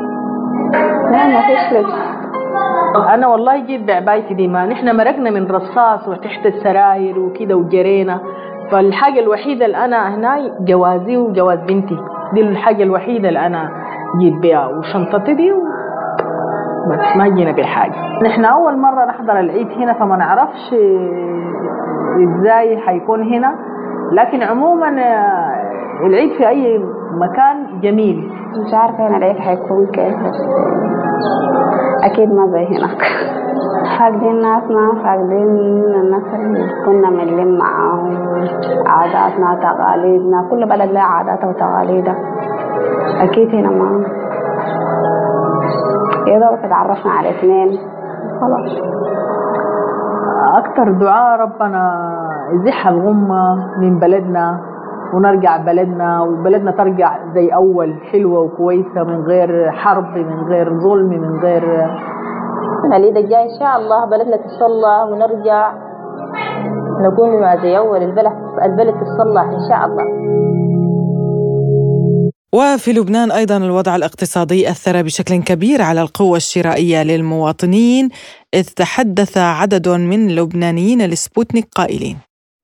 لا ما فيش لبس أنا والله جيت بعبايتي دي ما نحن مرقنا من رصاص وتحت السراير وكده وجرينا. فالحاجة الوحيدة اللي أنا هنا جوازي وجواز بنتي. دي الحاجة الوحيدة اللي أنا جيت بيها وشنطتي دي بس ما جينا بحاجة نحن أول مرة نحضر العيد هنا فما نعرفش إزاي حيكون هنا. لكن عموما العيد في أي مكان جميل. مش عارفة هنا العيد حيكون كيف أكيد ما زي هناك. فاقدين ناسنا فاقدين الناس اللي كنا بنلم معاهم. عاداتنا تقاليدنا كل بلد لها عاداتها وتقاليدها. أكيد هنا ما. يا دوبك تعرفنا على اثنين. خلاص. أكتر دعاء ربنا يزيح الغمة من بلدنا ونرجع بلدنا وبلدنا ترجع زي أول حلوة وكويسة من غير حرب من غير ظلم من غير العيد الجاي إن شاء الله بلدنا تصلى ونرجع نكون ما زي أول البلد البلد تصلح إن شاء الله. وفي لبنان أيضا الوضع الاقتصادي أثر بشكل كبير على القوة الشرائية للمواطنين إذ تحدث عدد من لبنانيين لسبوتنيك قائلين.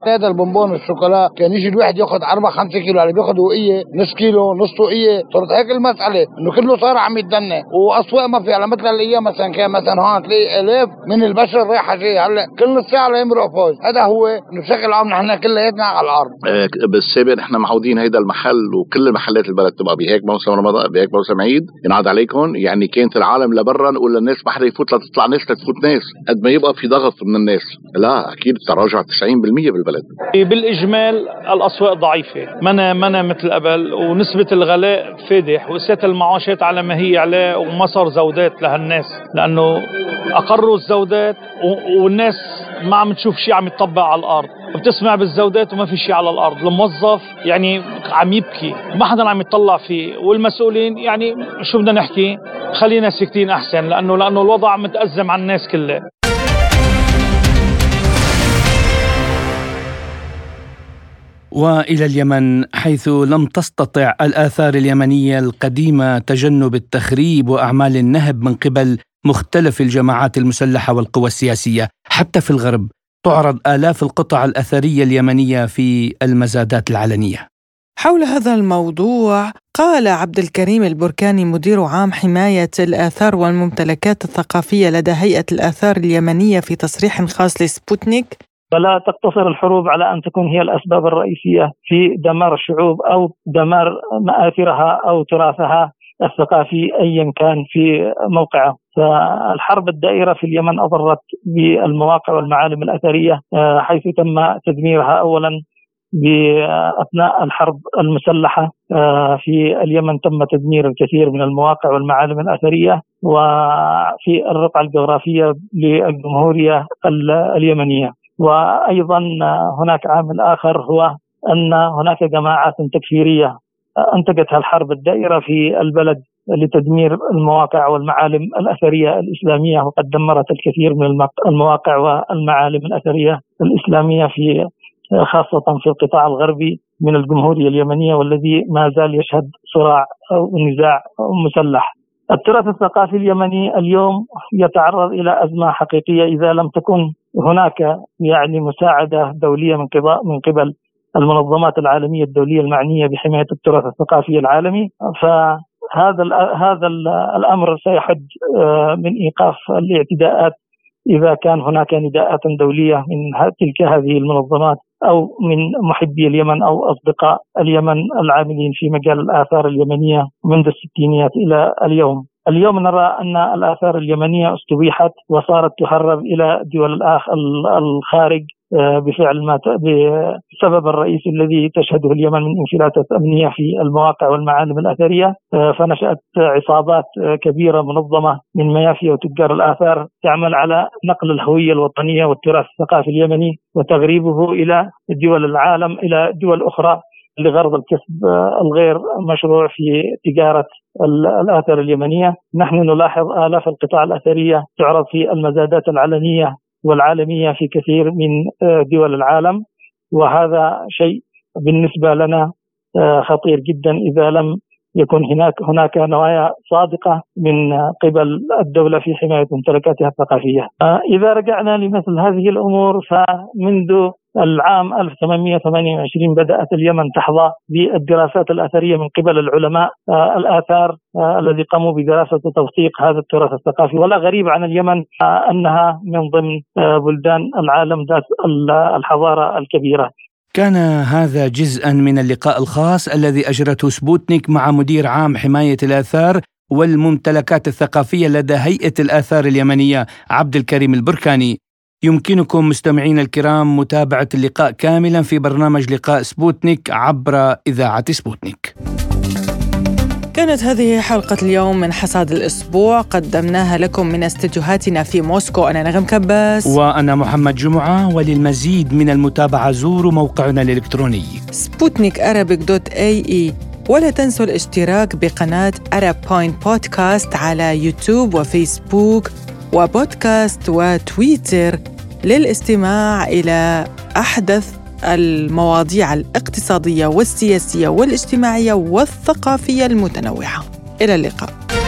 هذا البونبون الشوكولا كان يجي الواحد ياخذ 4 5 كيلو يعني بياخذ وقيه نص كيلو نص وقيه صارت هيك المسألة. إنه كله صار عم يتدنى. وأسواق ما في على مثل الأيام مثلا كان مثلا هون تلاقي آلاف من البشر رايحة جاي هلأ كل نص ساعة ليمرق فوز هذا هو إنه بشكل عام نحن كلياتنا على الأرض. آه، بالسابق نحن معودين هيدا المحل وكل المحلات البلد تبقى بهيك موسم رمضان بهيك موسم عيد. ينعاد عليكم يعني كانت العالم لبرا نقول للناس ما حدا يفوت لتطلع ناس لتفوت ناس قد ما يبقى في ضغط من الناس. لا أكيد تراجع 90% بالبلد. بالإجمال الأسواق ضعيفة. منا منا مثل قبل ونسبة الغلاء فادح وسات المعاشات على ما هي عليه وما صار زودات لهالناس. لأنه اقروا الزودات والناس ما عم تشوف شيء عم يطبق على الأرض. بتسمع بالزودات وما في شيء على الأرض. الموظف يعني عم يبكي. ما حدا عم يطلع فيه. والمسؤولين يعني شو بدنا نحكي؟ خلينا ساكتين أحسن لأنه لأنه الوضع متأزم على الناس كلها. وإلى اليمن حيث لم تستطع الآثار اليمنية القديمة تجنب التخريب وأعمال النهب من قبل مختلف الجماعات المسلحة والقوى السياسية. حتى في الغرب تعرض آلاف القطع الأثرية اليمنية في المزادات العلنية. حول هذا الموضوع قال عبد الكريم البركاني مدير عام حماية الآثار والممتلكات الثقافية لدى هيئة الآثار اليمنية في تصريح خاص لسبوتنيك فلا تقتصر الحروب على أن تكون هي الأسباب الرئيسية في دمار الشعوب أو دمار مآثرها أو تراثها الثقافي ايا كان في موقعه. فالحرب الدائرة في اليمن أضرت بالمواقع والمعالم الأثرية آه، حيث تم تدميرها أولا بأثناء الحرب المسلحة. آه، في اليمن تم تدمير الكثير من المواقع والمعالم الأثرية وفي الرقعة الجغرافية للجمهورية اليمنية. وأيضا هناك عامل آخر هو أن هناك جماعات تكفيرية انتجتها الحرب الدائرة في البلد لتدمير المواقع والمعالم الأثرية الإسلامية وقد دمرت الكثير من المواقع والمعالم الأثرية الإسلامية في خاصة في القطاع الغربي من الجمهورية اليمنية والذي ما زال يشهد صراع أو نزاع مسلح. التراث الثقافي اليمني اليوم يتعرض إلى أزمة حقيقية إذا لم تكن هناك يعني مساعدة دولية من من قبل المنظمات العالمية الدولية المعنية بحماية التراث الثقافي العالمي فهذا هذا الأمر سيحد آه، من إيقاف الاعتداءات إذا كان هناك نداءات دولية من تلك هذه المنظمات أو من محبي اليمن أو أصدقاء اليمن العاملين في مجال الآثار اليمنية منذ الستينيات إلى اليوم. اليوم نرى أن الآثار اليمنية استبيحت وصارت تهرب إلى دول الخارج آه، بفعل ما بسبب الرئيسي الذي تشهده اليمن من انفلاتات امنيه في المواقع والمعالم الأثرية. آه، فنشأت عصابات آه، كبيرة منظمة من ميافيا وتجار الآثار تعمل على نقل الهوية الوطنية والتراث الثقافي اليمني وتغريبه إلى دول العالم إلى دول أخرى. لغرض الكسب الغير مشروع في تجارة الآثار اليمنية، نحن نلاحظ آلاف القطاع الأثرية تعرض في المزادات العلنيه والعالمية في كثير من آه، دول العالم وهذا شيء بالنسبة لنا آه، خطير جدا إذا لم يكن هناك هناك نوايا صادقة من قبل الدولة في حماية ممتلكاتها الثقافية. آه، إذا رجعنا لمثل هذه الأمور فمنذ العام 1828 بدأت اليمن تحظى بالدراسات الأثرية من قبل العلماء آه، الآثار آه، الذي قاموا بدراسة وتوثيق هذا التراث الثقافي. ولا غريب عن اليمن آه، أنها من ضمن بلدان العالم ذات الحضارة الكبيرة. كان هذا جزءا من اللقاء الخاص الذي أجرته سبوتنيك مع مدير عام حماية الآثار والممتلكات الثقافية لدى هيئة الآثار اليمنية عبد الكريم البركاني. يمكنكم مستمعينا الكرام متابعة اللقاء كاملا في برنامج لقاء سبوتنيك عبر إذاعة سبوتنيك. كانت هذه حلقة اليوم من حصاد الأسبوع. قدمناها لكم من استديوهاتنا في موسكو. أنا نغم كباس. وأنا محمد جمعة. وللمزيد من المتابعة زوروا موقعنا الإلكتروني. سبوتنيك dot ae ولا تنسوا الاشتراك بقناة Arab Point Podcast على يوتيوب وفيسبوك. وبودكاست وتويتر للاستماع إلى أحدث المواضيع الاقتصادية والسياسية والاجتماعية والثقافية المتنوعة. إلى اللقاء.